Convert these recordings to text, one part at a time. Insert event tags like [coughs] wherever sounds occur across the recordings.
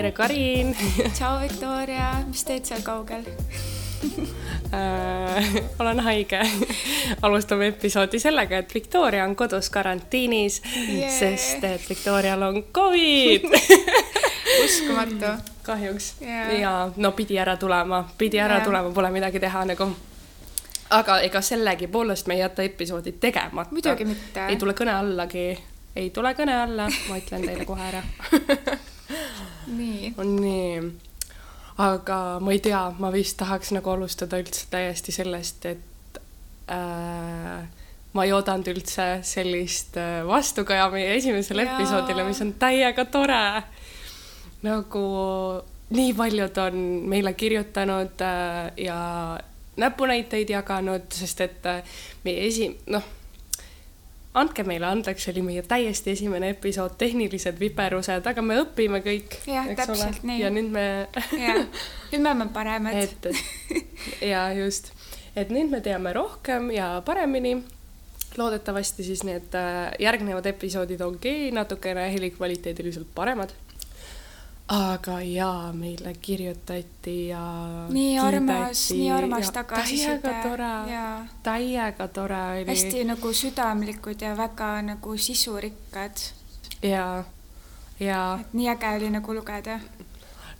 tere, Karin! [laughs] Tšau, Viktoria, mis teed seal kaugel? [laughs] Äh, olen haige. [laughs] Alustame episoodi sellega, et Viktoria on kodus karantiinis yeah., sest et Viktorial on Covid. Uskumatu. Kahjuks yeah. ja no pidi ära tulema, pidi ära yeah. tulema, pole midagi teha nagu aga ega sellegipoolest me ei jäta episoodi tegemata. muidugi mitte. ei tule kõne allagi, ei tule kõne alla, ma ütlen teile kohe ära [laughs] nii. nii, aga ma ei tea, ma vist tahaks nagu alustada üldse täiesti sellest, et äh, ma ei oodanud üldse sellist äh, vastukaja meie esimesele episoodile, mis on täiega tore. Nagu nii paljud on meile kirjutanud äh, ja näpunäiteid jaganud, sest et äh, meie esi-, noh andke meile andeks, see oli meie täiesti esimene episood, tehnilised viperused, aga me õpime kõik. jah, täpselt ole. nii. ja nüüd me [laughs] nüüd me oleme paremad. [laughs] et, ja just, et nüüd me teame rohkem ja paremini. loodetavasti siis need äh, järgnevad episoodid ongi natukene helikvaliteediliselt paremad aga jaa, meile kirjutati ja nii armas, nii armas tagasiside. täiega tore, täiega tore oli. hästi nagu südamlikud ja väga nagu sisurikkad. ja, ja. et nii äge oli nagu lugeda.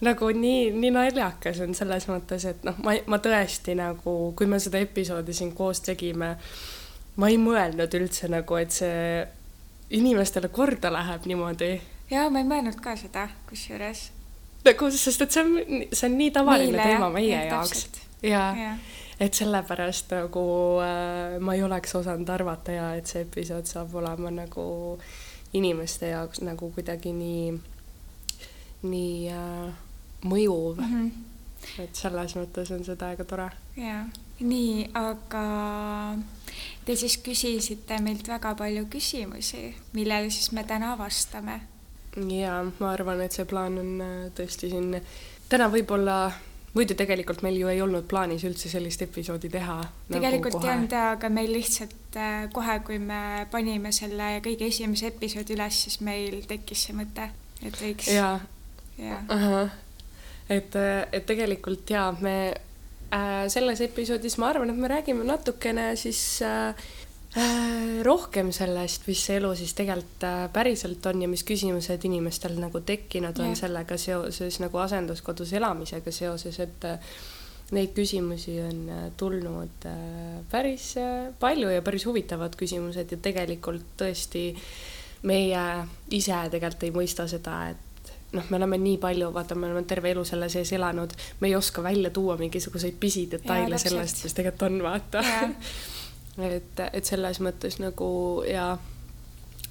nagu nii, nii naljakas on selles mõttes, et noh, ma, ma tõesti nagu, kui me seda episoodi siin koos tegime, ma ei mõelnud üldse nagu, et see inimestele korda läheb niimoodi jaa, ma ei mõelnud ka seda, kusjuures. nagu, sest et see on, see on nii tavaline Meile, teema meie ja, jaoks. ja, ja., et sellepärast nagu äh, ma ei oleks osanud arvata ja et see episood saab olema nagu inimeste jaoks nagu kuidagi nii, nii äh, mõjuv mm. -hmm et selles mõttes on see täiega tore. jaa, nii, aga te siis küsisite meilt väga palju küsimusi, millele siis me täna vastame ja ma arvan, et see plaan on äh, tõesti siin, täna võib-olla muidu tegelikult meil ju ei olnud plaanis üldse sellist episoodi teha. Nagu tegelikult nagu ei olnud jaa, aga meil lihtsalt äh, kohe, kui me panime selle kõige esimese episoodi üles, siis meil tekkis see mõte, et võiks. jaa ja.. et, äh, et tegelikult jaa, me äh, selles episoodis ma arvan, et me räägime natukene siis Äh, rohkem sellest, mis see elu siis tegelikult äh, päriselt on ja mis küsimused inimestel nagu tekkinud on yeah. sellega seoses nagu asenduskodus elamisega seoses, et äh, neid küsimusi on tulnud päris palju ja päris huvitavad küsimused ja tegelikult tõesti meie ise tegelikult ei mõista seda, et noh, me oleme nii palju, vaata, me oleme terve elu selle sees elanud, me ei oska välja tuua mingisuguseid pisidetaile sellest, mis tegelikult on, vaata [laughs] et, et selles mõttes nagu ja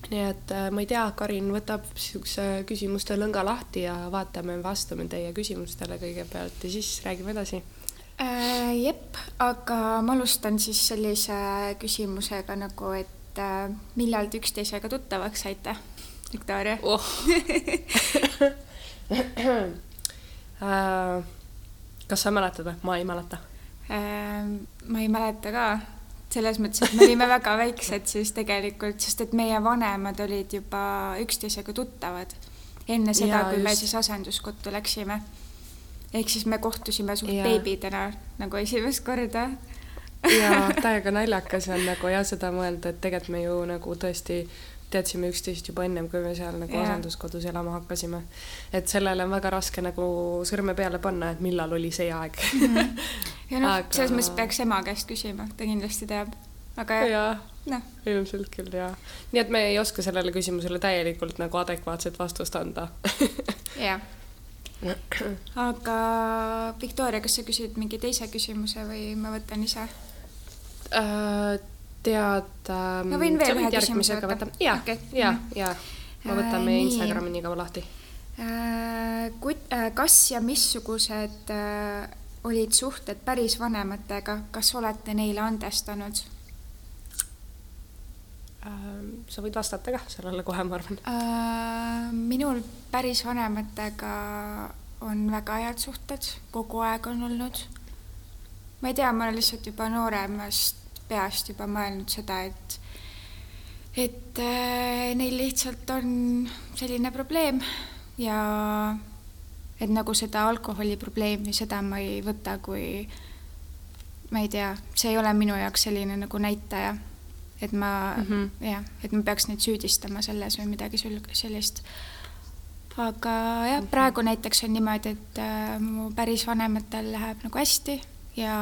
nii et äh, ma ei tea, Karin võtab niisuguse küsimuste lõnga lahti ja vaatame, vastame teie küsimustele kõigepealt ja siis räägime edasi äh,. jep, aga ma alustan siis sellise küsimusega nagu, et äh, millal te üksteisega tuttavaks saite, Viktoria oh. [laughs] äh, kas sa mäletad või? ma ei mäleta äh,. ma ei mäleta ka selles mõttes, et me olime väga väiksed siis tegelikult, sest et meie vanemad olid juba üksteisega tuttavad enne seda, kui just. me siis asenduskottu läksime. ehk siis me kohtusime suht beebidena nagu esimest korda ja täiega naljakas on nagu jah, seda mõelda, et tegelikult me ju nagu tõesti teadsime üksteist juba ennem, kui me seal nagu ja. asenduskodus elama hakkasime. et sellele on väga raske nagu sõrme peale panna, et millal oli see aeg mm. -hmm. ja noh [laughs] Aga..., selles mõttes peaks ema käest küsima, ta kindlasti teab. aga jah ja, noh. ilmselt küll jaa. nii et me ei oska sellele küsimusele täielikult nagu adekvaatset vastust anda [laughs] jah aga Viktoria, kas sa küsid mingi teise küsimuse või ma võtan ise uh,? Tead ähm,. ma võin veel ühe küsimuse võtta? ja okay., ja, ja ma võtan meie äh, Instagrami nii kaua lahti äh,. Kut- äh,, kas ja missugused äh, olid suhted päris vanematega, kas olete neile andestanud äh,? sa võid vastata kah sellele kohe, ma arvan äh,. minul päris vanematega on väga head suhted, kogu aeg on olnud. ma ei tea, ma olen lihtsalt juba nooremast peast juba mõelnud seda, et et äh, neil lihtsalt on selline probleem ja et nagu seda alkoholiprobleemi, seda ma ei võta kui ma ei tea, see ei ole minu jaoks selline nagu näitaja, et ma mm -hmm. jah, et ma peaks neid süüdistama selles või midagi sellist. aga jah, mhm. praegu näiteks on niimoodi, et äh, mu päris vanematel läheb nagu hästi ja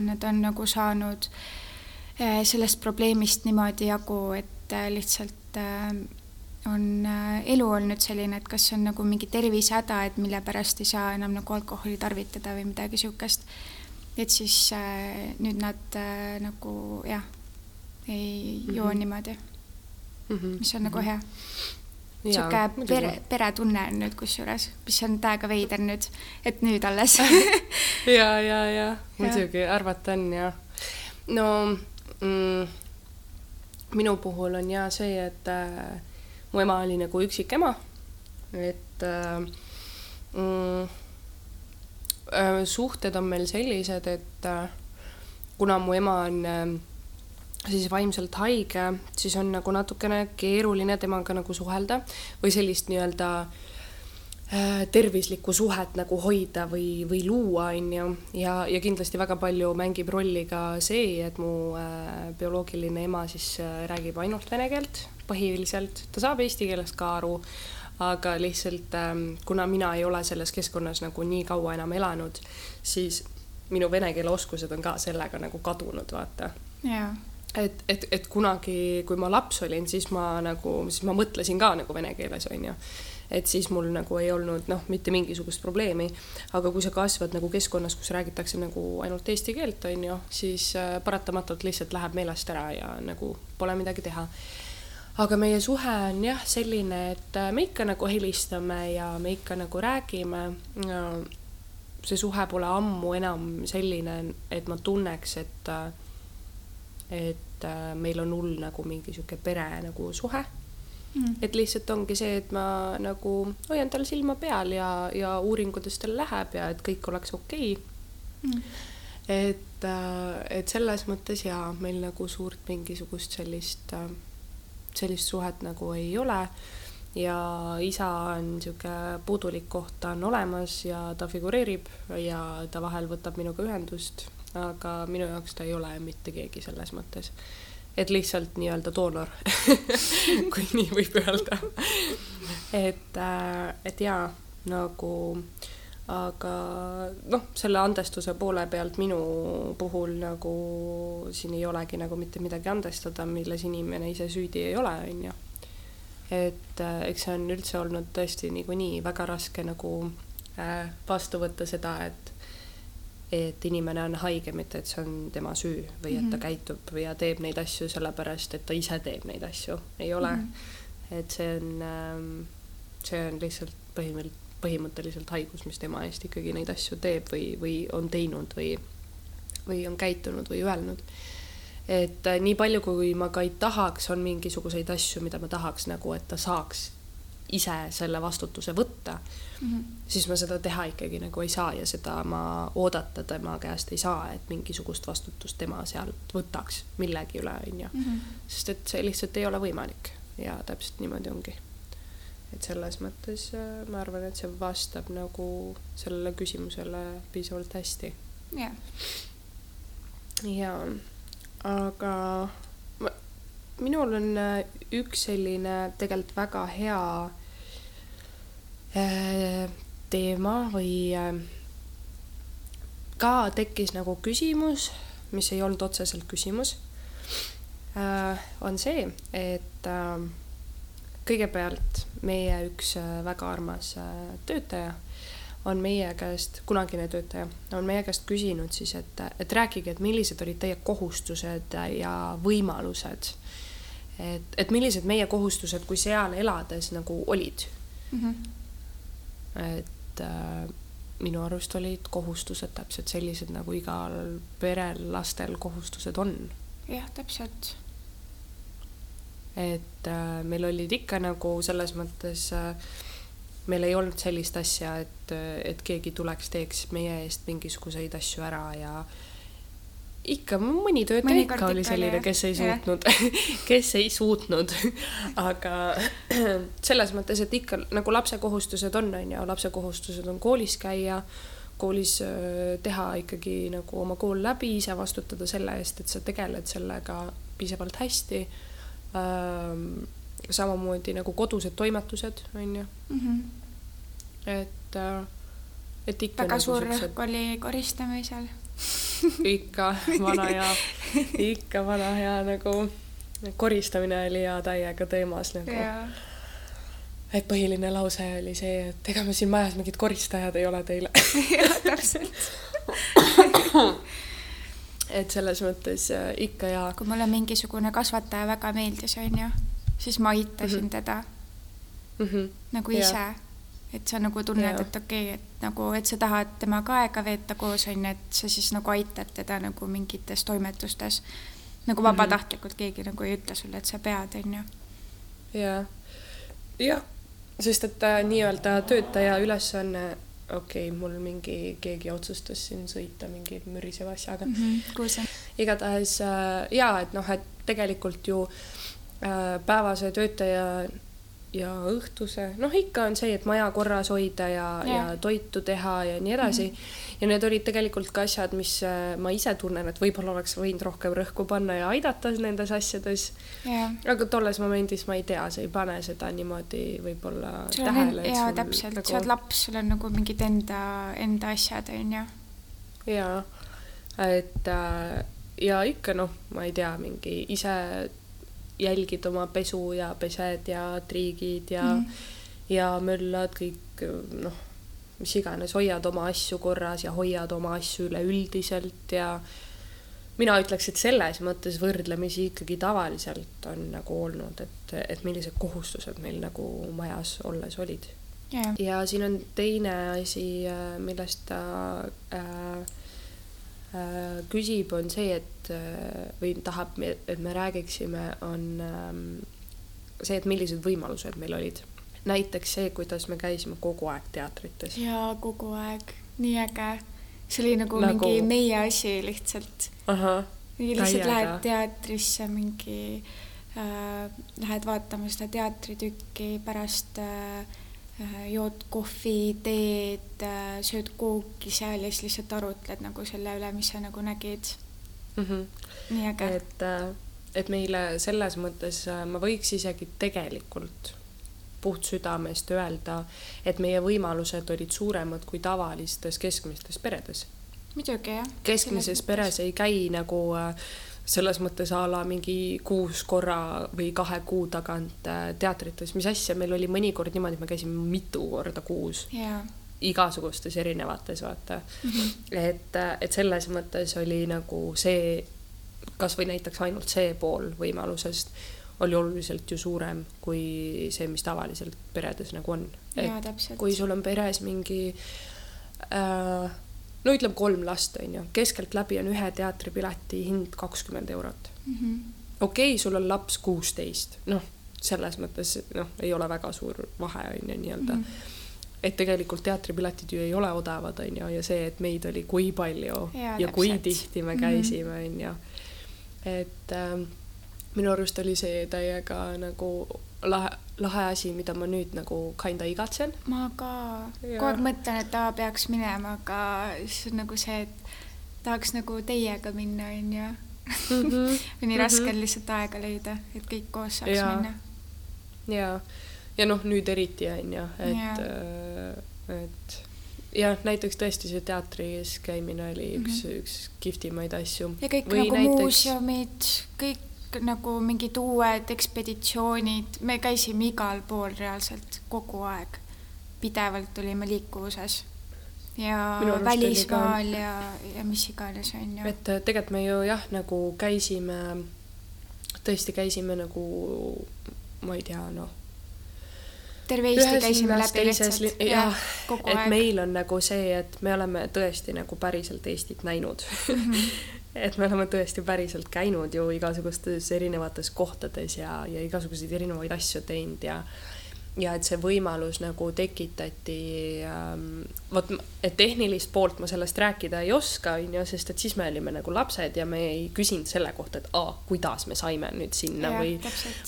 nad on nagu saanud äh, sellest probleemist niimoodi jagu, et äh, lihtsalt äh, on äh, elu olnud selline, et kas on nagu mingi tervisehäda, et mille pärast ei saa enam nagu alkoholi tarvitada või midagi niisugust et siis äh, nüüd nad äh, nagu jah, ei mm -hmm. joo niimoodi mm, -hmm. mis on nagu mhm. hea. Niisugune pere, peretunne on nüüd kusjuures, mis on täiega veider nüüd, et nüüd alles. Ja, ja, ja muidugi arvata on ja no mm, minu puhul on ja see, et äh, mu ema oli nagu üksik ema, et äh, mm, Äh, suhted on meil sellised, et äh, kuna mu ema on äh, siis vaimselt haige, siis on nagu natukene keeruline temaga nagu suhelda või sellist nii-öelda tervislikku suhet nagu hoida või, või luua, on ju. ja, ja kindlasti väga palju mängib rolli ka see, et mu äh, bioloogiline ema siis äh, räägib ainult vene keelt põhiliselt, ta saab eesti keelest ka aru, aga lihtsalt ähm, kuna mina ei ole selles keskkonnas nagu nii kaua enam elanud, siis minu vene keele oskused on ka sellega nagu kadunud, vaata. Et, et, et kunagi, kui ma laps olin, siis ma nagu, siis ma mõtlesin ka nagu vene keeles, onju et siis mul nagu ei olnud noh, mitte mingisugust probleemi. aga kui sa kasvad nagu keskkonnas, kus räägitakse nagu ainult eesti keelt, on ju, siis äh, paratamatult lihtsalt läheb meelest ära ja nagu pole midagi teha aga meie suhe on jah, selline, et äh, me ikka nagu helistame ja me ikka nagu räägime. see suhe pole ammu enam selline, et ma tunneks, et, äh, et äh, meil on hull nagu mingi sihuke pere nagu suhe mm.. et lihtsalt ongi see, et ma nagu hoian tal silma peal ja, ja uuringutes tal läheb ja et kõik oleks okei okay. mm. et, et selles mõttes jaa, meil nagu suurt mingisugust sellist äh, sellist suhet nagu ei ole ja isa on niisugune puudulik koht, ta on olemas ja ta figureerib ja ta vahel võtab minuga ühendust, aga minu jaoks ta ei ole mitte keegi selles mõttes. et lihtsalt nii-öelda doonor [laughs] kui nii võib öelda. et, äh, et jaa, nagu aga noh, selle andestuse poole pealt minu puhul nagu siin ei olegi nagu mitte midagi andestada, milles inimene ise süüdi ei ole, on ju. et äh, eks see on üldse olnud tõesti niikuinii väga raske nagu äh, vastu võtta seda, et et inimene on haige, mitte et see on tema süü või et ta mhm. käitub ja teeb neid asju sellepärast, et ta ise teeb neid asju, ei ole mm. -hmm. et see on, ähm, see on lihtsalt põhimõtteliselt põhimõtteliselt haigus, mis tema eest ikkagi neid asju teeb või, või on teinud või, või on käitunud või öelnud. et äh, nii palju, kui ma ka ei tahaks, on mingisuguseid asju, mida ma tahaks nagu, et ta saaks ise selle vastutuse võtta mm, -hmm. siis ma seda teha ikkagi nagu ei saa ja seda ma oodata tema käest ei saa, et mingisugust vastutust tema sealt võtaks millegi üle, onju. Mhm. sest et see lihtsalt ei ole võimalik ja täpselt niimoodi ongi et selles mõttes äh, ma arvan, et see vastab nagu sellele küsimusele piisavalt hästi. jah. ja, aga ma, minul on äh, üks selline tegelikult väga hea äh, teema või äh, ka tekkis nagu küsimus, mis ei olnud otseselt küsimus on see, et kõigepealt meie üks väga armas töötaja on meie käest, kunagine töötaja, on meie käest küsinud siis, et, et rääkige, et millised olid teie kohustused ja võimalused. et, et millised meie kohustused, kui seal elades nagu olid mm. -hmm. et äh, minu arust olid kohustused täpselt sellised, nagu igal perel, lastel kohustused on. jah, täpselt et äh, meil olid ikka nagu selles mõttes äh, meil ei olnud sellist asja, et, et keegi tuleks, teeks meie eest mingisuguseid asju ära ja ikka mõni töötaja ikka oli selline, kes ei suutnud, [laughs] kes ei suutnud. Aga [clears throat] selles mõttes, et ikka nagu lapse kohustused on, on ju, lapse kohustused on koolis käia, koolis teha ikkagi nagu oma kool läbi, ise vastutada selle eest, et sa tegeled sellega piisavalt hästi samamoodi nagu kodused toimetused, on ju mm. -hmm. et, äh, et ikka. väga nagu suur rõhk oli koristamisel [laughs] ikka vana hea, ikka vana hea nagu koristamine oli hea täiega teemas nagu. et põhiline lause oli see, et ega me siin majas mingid koristajad ei ole teile. [laughs] jah, täpselt et selles mõttes äh, ikka ja. kui mulle mingisugune kasvataja väga meeldis, onju, siis ma aitasin mm -hmm. teda mm -hmm. nagu ise yeah. et sa nagu tunned yeah., et okei okay,, et nagu, et sa tahad temaga aega veeta koos, onju, et sa siis nagu aitad teda nagu mingites toimetustes. nagu mhm. vabatahtlikult mm -hmm. keegi nagu ei ütle sulle, et sa pead, onju. jah, jah, sest et äh, nii-öelda töötaja ülesanne okei okay,, mul mingi, keegi otsustas siin sõita mingi müriseva asjaga mm. -hmm, igatahes äh, jaa, et noh, et tegelikult ju äh, päevase töötaja ja õhtuse, noh, ikka on see, et maja korras hoida ja, ja., ja toitu teha ja nii edasi mm. -hmm. ja need olid tegelikult ka asjad, mis äh, ma ise tunnen, et võib-olla oleks võinud rohkem rõhku panna ja aidata nendes asjades yeah.. aga tolles momendis ma ei tea, sa ei pane seda niimoodi võib-olla tähele. jaa, täpselt nagu..., sa oled laps, sul on nagu mingid enda, enda asjad, onju. jaa, et äh, ja ikka noh, ma ei tea, mingi ise jälgid oma pesu ja pesed ja triigid ja mm., ja möllad kõik noh, mis iganes, hoiad oma asju korras ja hoiad oma asju üleüldiselt ja mina ütleks, et selles mõttes võrdlemisi ikkagi tavaliselt on nagu olnud, et, et millised kohustused meil nagu majas olles olid yeah.. ja siin on teine asi, millest ta äh, Äh, küsib, on see, et äh, või tahab, et me räägiksime, on ähm, see, et millised võimalused meil olid. näiteks see, kuidas me käisime kogu aeg teatrites. jaa, kogu aeg, nii äge. see oli nagu, nagu... mingi meie asi lihtsalt. lihtsalt lähed teatrisse mingi äh,, lähed vaatama seda teatritükki pärast äh, Äh, jood kohvi, teed, äh, sööd kooki seal ja siis lihtsalt arutled nagu selle üle, mis sa nagu nägid mm. -hmm. nii äge. et, äh, et meile selles mõttes ma võiks isegi tegelikult puht südamest öelda, et meie võimalused olid suuremad kui tavalistes keskmistes peredes. muidugi jah. keskmises peres ei käi nagu äh, selles mõttes a la mingi kuus korra või kahe kuu tagant äh, teatrites, mis asja, meil oli mõnikord niimoodi, et me käisime mitu korda kuus yeah. igasugustes erinevates, vaata mm. -hmm. et, äh, et selles mõttes oli nagu see, kasvõi näiteks ainult see pool võimalusest oli oluliselt ju suurem kui see, mis tavaliselt peredes nagu on. et kui sul on peres mingi äh, no ütleme kolm last on ju, keskeltläbi on ühe teatripileti hind kakskümmend eurot mm -hmm.. okei okay,, sul on laps kuusteist, noh, selles mõttes noh, ei ole väga suur vahe on ju nii-öelda mm. -hmm et tegelikult teatripiletid ju ei ole odavad, on ju, ja see, et meid oli kui palju ja, ja kui tihti me mhm. käisime, on ju. et äh, minu arust oli see täiega nagu lahe, lahe asi, mida ma nüüd nagu kinda igatsen. ma ka kogu aeg mõtlen, et aa, peaks minema, aga siis on nagu see, et tahaks nagu teiega minna, onju. Mhm. [laughs] nii raske on lihtsalt aega leida, et kõik koos saaks ja. minna. ja, ja noh, nüüd eriti onju, et, äh, et jah, näiteks tõesti see teatris käimine oli üks mm, -hmm. üks kihvtimaid asju. ja kõik Või nagu näiteks... muuseumid, kõik nagu mingid uued ekspeditsioonid, me käisime igal pool reaalselt kogu aeg. pidevalt olime liikuvuses ja välismaal ka... ja, ja mis iganes, on ju. et tegelikult me ju jah, nagu käisime, tõesti käisime nagu, ma ei tea, noh terve Eesti käisime läbi lihtsalt. jah, et aeg. meil on nagu see, et me oleme tõesti nagu päriselt Eestit näinud mm. -hmm. [laughs] et me oleme tõesti päriselt käinud ju igasugustes erinevates kohtades ja, ja igasuguseid erinevaid asju teinud ja ja et see võimalus nagu tekitati ähm,, vot, et tehnilist poolt ma sellest rääkida ei oska, on ju, sest et siis me olime nagu lapsed ja me ei küsinud selle kohta, et aa, kuidas me saime nüüd sinna ja, või,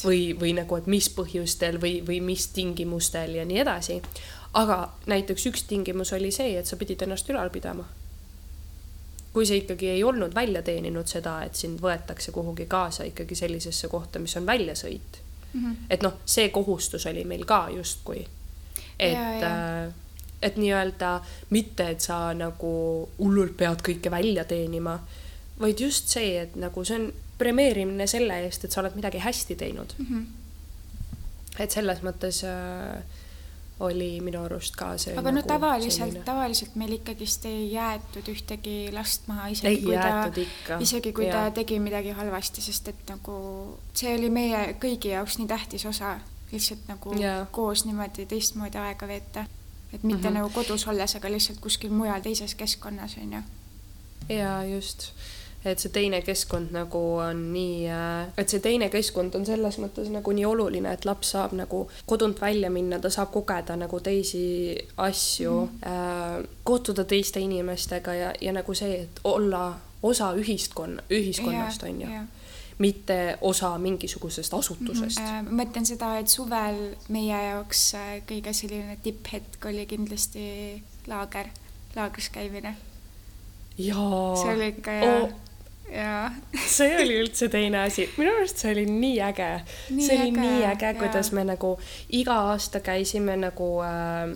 või, või nagu, et mis põhjustel või, või mis tingimustel ja nii edasi. aga näiteks üks tingimus oli see, et sa pidid ennast ülal pidama. Kui sa ikkagi ei olnud välja teeninud seda, et sind võetakse kuhugi kaasa ikkagi sellisesse kohta, mis on väljasõit mm. -hmm. et noh, see kohustus oli meil ka justkui. et, äh, et nii-öelda mitte, et sa nagu hullult pead kõike välja teenima, vaid just see, et nagu see on premeerimine selle eest, et sa oled midagi hästi teinud mm. -hmm. et selles mõttes äh, oli minu arust ka see. aga nagu no tavaliselt selline..., tavaliselt meil ikkagist ei jäetud ühtegi last maha, isegi ei kui ta, isegi kui ja. ta tegi midagi halvasti, sest et nagu see oli meie kõigi jaoks nii tähtis osa, lihtsalt nagu ja. koos niimoodi teistmoodi aega veeta. et mitte mm -hmm. nagu kodus olles, aga lihtsalt kuskil mujal teises keskkonnas, on ju. jaa, just et see teine keskkond nagu on nii, äh, et see teine keskkond on selles mõttes nagu nii oluline, et laps saab nagu kodunt välja minna, ta saab kogeda nagu teisi asju mm, kohtuda teiste inimestega ja, ja nagu see, et olla osa ühiskonna, ühiskonnast yeah, on ju yeah mitte osa mingisugusest asutusest mm. -hmm. mõtlen seda, et suvel meie jaoks kõige selline tipphetk oli kindlasti laager, laagris käimine. jaa. see oli ikka oh jaa. see oli üldse teine asi, minu arust see oli nii äge. see oli äge, nii äge, kuidas me nagu iga aasta käisime nagu äh,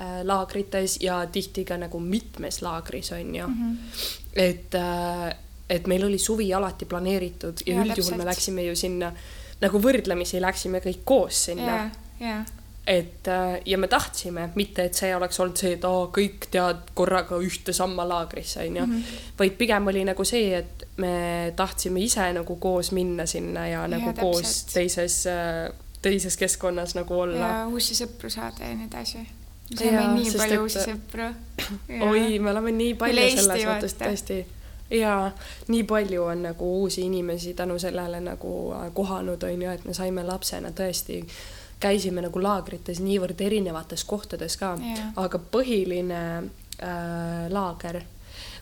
äh, laagrites ja tihti ka nagu mitmes laagris on ju mm. -hmm. et äh,, et meil oli suvi alati planeeritud ja, ja üldjuhul me läksime ju sinna nagu võrdlemisi läksime kõik koos sinna. jaa, jaa et äh, ja me tahtsime, mitte et see oleks olnud see, et aa, kõik tead korraga ühte samma laagrisse, onju. Mhm. vaid pigem oli nagu see, et me tahtsime ise nagu koos minna sinna ja, ja nagu ja, koos teises, äh, teises keskkonnas nagu olla. ja uusi sõpru saada ja nii edasi. me saime nii palju et... uusi sõpru. oi, me oleme nii palju selles mõttes tõesti ja nii palju on nagu uusi inimesi tänu sellele nagu äh, kohanud, on ju, et me saime lapsena tõesti käisime nagu laagrites niivõrd erinevates kohtades ka yeah., aga põhiline äh, laager,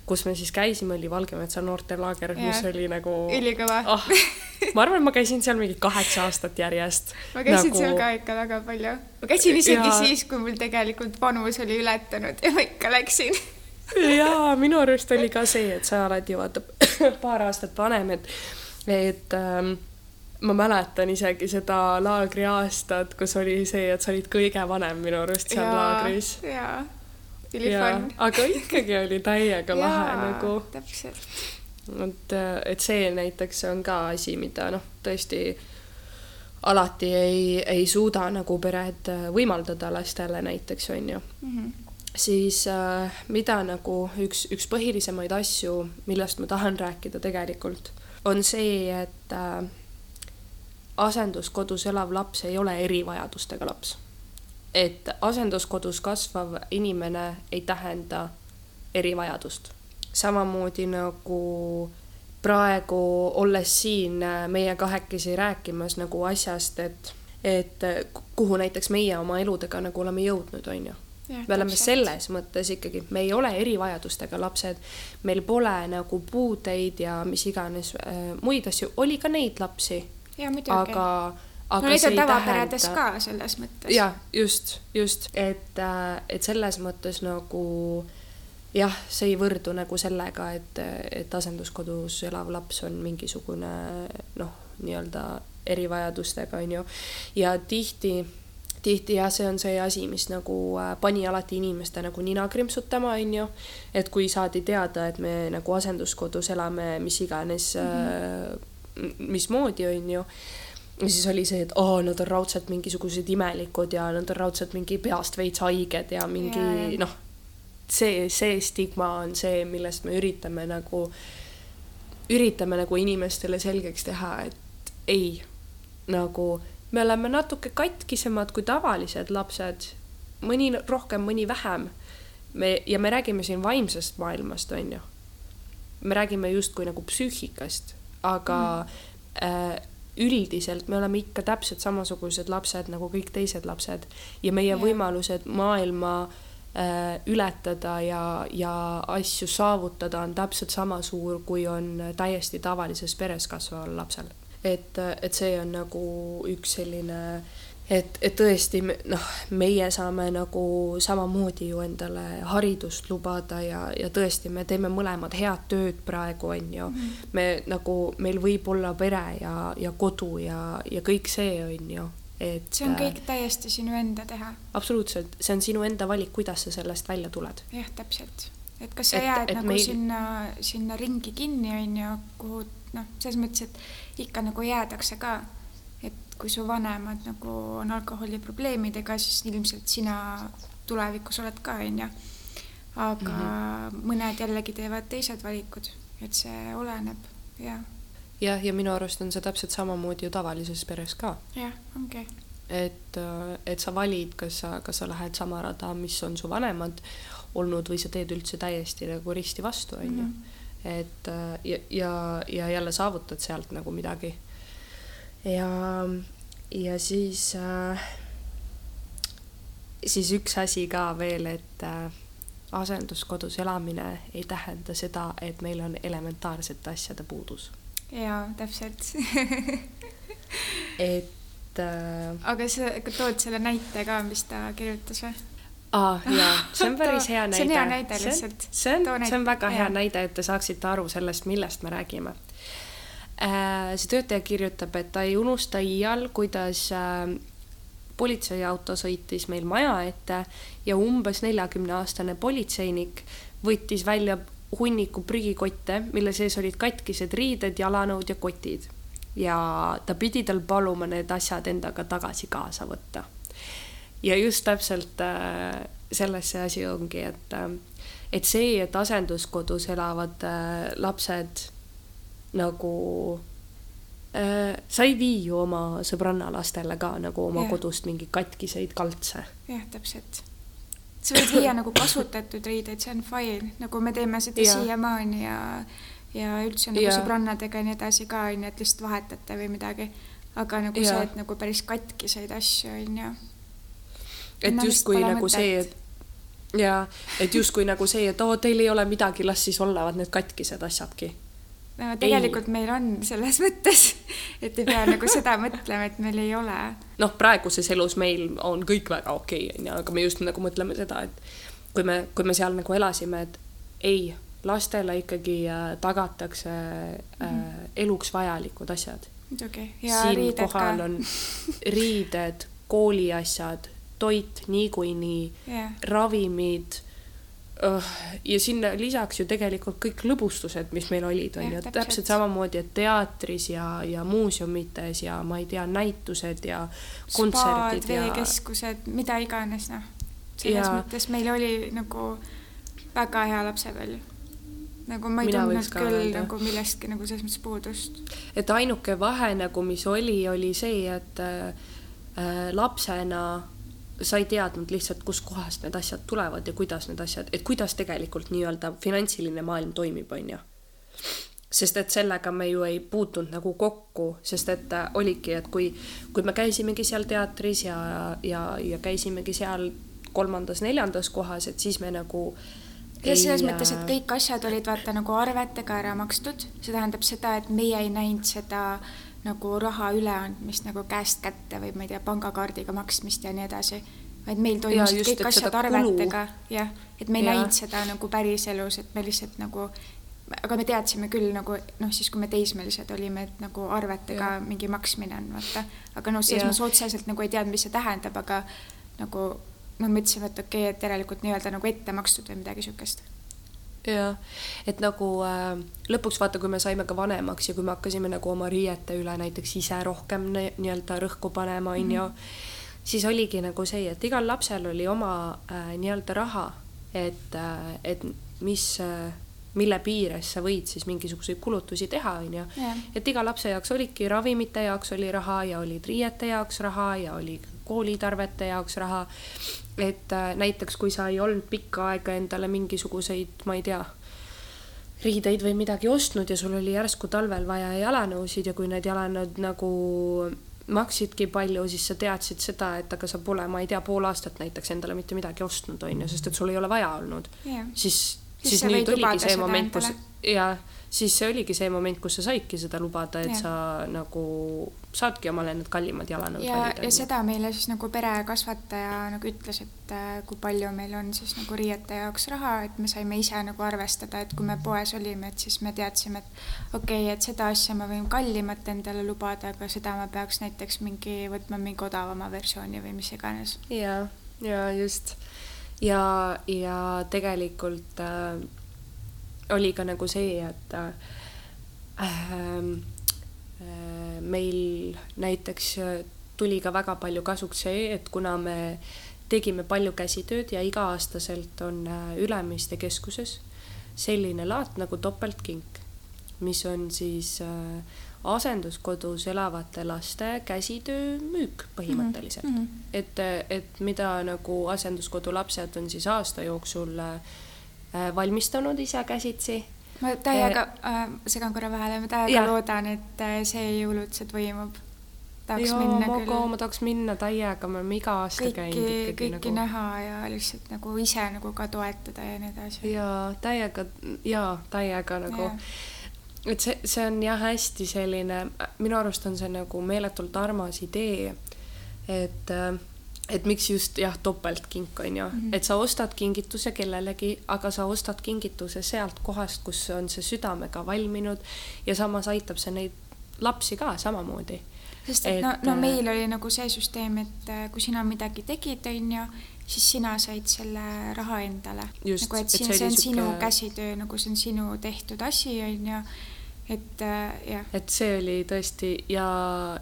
kus me siis käisime, oli Valgemetsa noortelaager yeah., mis oli nagu ülikõva ah, ma arvan, ma käisin seal mingi kaheksa aastat järjest. ma käisin nagu... seal ka ikka väga palju. ma käisin isegi ja... siis, kui mul tegelikult vanus oli ületanud ja ma ikka läksin jaa, minu arust oli ka see, et sa oled ju vaata [coughs] paar aastat vanem, et, et ähm, ma mäletan isegi seda laagri aastat, kus oli see, et sa olid kõige vanem minu arust seal ja, laagris. jaa, ülifun. aga ikkagi oli täiega [laughs] lahe nagu. täpselt. et, et see näiteks on ka asi, mida noh, tõesti alati ei, ei suuda nagu pered võimaldada lastele näiteks, on ju mm. -hmm siis äh, mida nagu üks, üks põhilisemaid asju, millest ma tahan rääkida tegelikult, on see, et äh, asenduskodus elav laps ei ole erivajadustega laps. et asenduskodus kasvav inimene ei tähenda erivajadust. samamoodi nagu praegu olles siin meie kahekesi rääkimas nagu asjast, et, et kuhu näiteks meie oma eludega nagu oleme jõudnud, on ju Ja, me oleme selles mõttes ikkagi, me ei ole erivajadustega lapsed, meil pole nagu puudeid ja mis iganes äh, muid asju, oli ka neid lapsi. Aga, aga no lihtsalt tavaperedes tähenda... ka selles mõttes. jah, just, just, et, äh, et selles mõttes nagu jah, see ei võrdu nagu sellega, et, et asenduskodus elav laps on mingisugune noh, nii-öelda erivajadustega, on ju, ja tihti tihti jah, see on see asi, mis nagu äh, pani alati inimeste nagu nina krimpsutama, onju. et kui saadi teada, et me nagu asenduskodus elame mis iganes mm, -hmm mismoodi, on ju. ja siis oli see, et aa, nad on raudselt mingisugused imelikud ja nad on raudselt mingi peast veits haiged ja mingi noh, see, see stigma on see, millest me üritame nagu, üritame nagu inimestele selgeks teha, et ei, nagu me oleme natuke katkisemad kui tavalised lapsed, mõni rohkem, mõni vähem. me ja me räägime siin vaimsest maailmast, on ju. me räägime justkui nagu psüühikast aga mm. äh, üldiselt me oleme ikka täpselt samasugused lapsed nagu kõik teised lapsed ja meie Jah. võimalused maailma äh, ületada ja, ja asju saavutada on täpselt sama suur, kui on täiesti tavalises peres kasvaval lapsel. et, et see on nagu üks selline et, et tõesti noh, meie saame nagu samamoodi ju endale haridust lubada ja, ja tõesti, me teeme mõlemad head tööd praegu, on ju. me nagu, meil võib olla pere ja, ja kodu ja, ja kõik see, on ju, et see on kõik täiesti sinu enda teha. absoluutselt, see on sinu enda valik, kuidas sa sellest välja tuled. jah, täpselt. et kas sa Et- jääd et nagu meil... sinna, sinna ringi kinni, on ju, kuhu noh, selles mõttes, et ikka nagu jäädakse ka. Kui su vanemad nagu on alkoholiprobleemidega, siis ilmselt sina tulevikus oled ka, on ju. aga mm -hmm. mõned jällegi teevad teised valikud, et see oleneb ja, jah, ja minu arust on see täpselt samamoodi ju tavalises peres ka. jah, ongi. et, et sa valid, kas sa, kas sa lähed sama rada, mis on su vanemad olnud või sa teed üldse täiesti nagu risti vastu, on ju. et ja, ja, ja jälle saavutad sealt nagu midagi. Ja, ja siis äh, siis üks asi ka veel, et äh, asenduskodus elamine ei tähenda seda, et meil on elementaarsete asjade puudus. jaa, täpselt [laughs] et äh, aga sa tood selle näite ka, mis ta kirjutas või? aa jaa, see on [laughs] päris hea näide. see on hea näide lihtsalt. see on, see on väga hea jaa. näide, et te saaksite aru sellest, millest me räägime. See töötaja kirjutab, et ta ei unusta iial, kuidas äh, politseiauto sõitis meil maja ette ja umbes neljakümneaastane politseinik võttis välja hunniku prügikotte, mille sees olid katkised riided, jalanõud ja kotid. ja ta pidi tal paluma need asjad endaga tagasi kaasa võtta ja just täpselt äh, selles see asi ongi, et äh, et see, et asenduskodus elavad äh, lapsed nagu äh, sa ei vii ju oma sõbranna lastele ka nagu oma Jah. kodust mingeid katkiseid kaltse. jah, täpselt. sa võid viia nagu kasutatud riideid, see on fine, nagu me teeme seda siiamaani ja ja üldse nagu Jaa. sõbrannadega ja nii edasi ka onju, et lihtsalt vahetate või midagi. aga nagu Jaa. see, et nagu päris katkiseid asju onju. et justkui nagu see, et ja et justkui nagu see, et oo, teil ei ole midagi, las siis olevad need katkised asjadki. No tegelikult meil on selles mõttes, et ei pea nagu seda mõtlema, et meil ei ole. noh, praeguses elus meil on kõik väga okei okay,, onju, aga me just nagu mõtleme seda, et kui me, kui me seal nagu elasime, et ei, lastele ikkagi äh, tagatakse äh, eluks vajalikud asjad. muidugi. ja riided ka. on riided, kooliasjad, toit niikuinii, jah, ravimid ja sinna lisaks ju tegelikult kõik lõbustused, mis meil olid, on ju, täpselt. samamoodi, et teatris ja, ja muuseumites ja ma ei tea, näitused ja spaad, kontserdid ja veekeskused, mida iganes, noh. selles Jaa. mõttes meil oli nagu väga hea lapsepõlv. nagu ma ei Mina tundnud küll öelda. nagu millestki nagu selles mõttes puudust. et ainuke vahe nagu, mis oli, oli see, et äh, lapsena sa ei teadnud lihtsalt, kuskohast need asjad tulevad ja kuidas need asjad, et kuidas tegelikult nii-öelda finantsiline maailm toimib, on ju. sest et sellega me ju ei puutunud nagu kokku, sest et äh, oligi, et kui, kui me käisimegi seal teatris ja, ja, ja käisimegi seal kolmandas-neljandas kohas, et siis me nagu ja selles ei, mõttes, et äh, kõik asjad olid vaata nagu arvetega ära makstud, see tähendab seda, et meie ei näinud seda nagu raha üleandmist nagu käest kätte või ma ei tea, pangakaardiga maksmist ja nii edasi. vaid meil toimusid kõik et asjad arvetega, jah, et me ei näinud seda nagu päriselus, et me lihtsalt nagu aga me teadsime küll nagu noh, siis kui me teismelised olime, et nagu arvetega Jah. mingi maksmine on vaata, aga noh, selles mõttes otseselt nagu ei teadnud, mis see tähendab, aga nagu no mõtlesime, et okei okay,, et järelikult nii-öelda nagu ette makstud või midagi siukest. Jah, et nagu äh, lõpuks vaata, kui me saime ka vanemaks ja kui me hakkasime nagu oma riiete üle näiteks ise rohkem ni- nii-öelda rõhku panema, onju, siis oligi nagu see, et igal lapsel oli oma äh, nii-öelda raha, et äh,, et mis äh, mille piires sa võid siis mingisuguseid kulutusi teha, onju. Et iga lapse jaoks olidki ravimite jaoks oli raha ja olid riiete jaoks raha ja oli koolitarvete jaoks raha. et äh, näiteks kui sa ei olnud pikka aega endale mingisuguseid, ma ei tea, riideid või midagi ostnud ja sul oli järsku talvel vaja jalanõusid ja kui need jalanõud nagu maksidki palju, siis sa teadsid seda, et aga sa pole, ma ei tea, pool aastat näiteks endale mitte midagi ostnud, on ju, sest et sul ei ole vaja olnud. Yeah.. siis, siis, siis nüüd oligi see moment, kus ja siis see oligi see moment, kus sa saidki seda lubada, et ja. sa nagu saadki omale need kallimad jalanõud ja, valida. ja seda meile siis nagu perekasvataja nagu ütles, et äh, kui palju meil on siis nagu riiete jaoks raha, et me saime ise nagu arvestada, et kui me poes olime, et siis me teadsime, et okei okay,, et seda asja ma võin kallimat endale lubada, aga seda ma peaks näiteks mingi, võtma mingi odavama versiooni või mis iganes. ja, ja just ja, ja tegelikult äh, oli ka nagu see, et äh, äh, meil näiteks tuli ka väga palju kasuks see, et kuna me tegime palju käsitööd ja iga-aastaselt on äh, Ülemiste keskuses selline laat nagu topeltkink, mis on siis äh, asenduskodus elavate laste käsitöö müük põhimõtteliselt mm. -hmm. et, et mida nagu asenduskodu lapsed on siis aasta jooksul äh, Äh, valmistanud ise käsitsi. ma täiega äh,, segan korra vahele, ma täiega ja. loodan, et äh, see jõuluüldse toimub. tahaks ja, minna ma küll. ma tahaks minna täiega, me oleme iga aasta kõiki, käinud ikkagi kõiki nagu. näha ja lihtsalt nagu ise nagu ka toetada ja nii edasi. ja täiega ja täiega nagu ja et see, see on jah, hästi selline, minu arust on see nagu meeletult armas idee, et äh, et miks just jah, topeltkink on ju mm, -hmm. et sa ostad kingituse kellelegi, aga sa ostad kingituse sealt kohast, kus on see südamega valminud ja samas aitab see neid lapsi ka samamoodi. sest et, et no, no äh, meil oli nagu see süsteem, et äh, kui sina midagi tegid, on ju, siis sina said selle raha endale. nagu et siin, see on sinu süke... käsitöö, nagu see on sinu tehtud asi, on ju, et äh, jah. et see oli tõesti ja,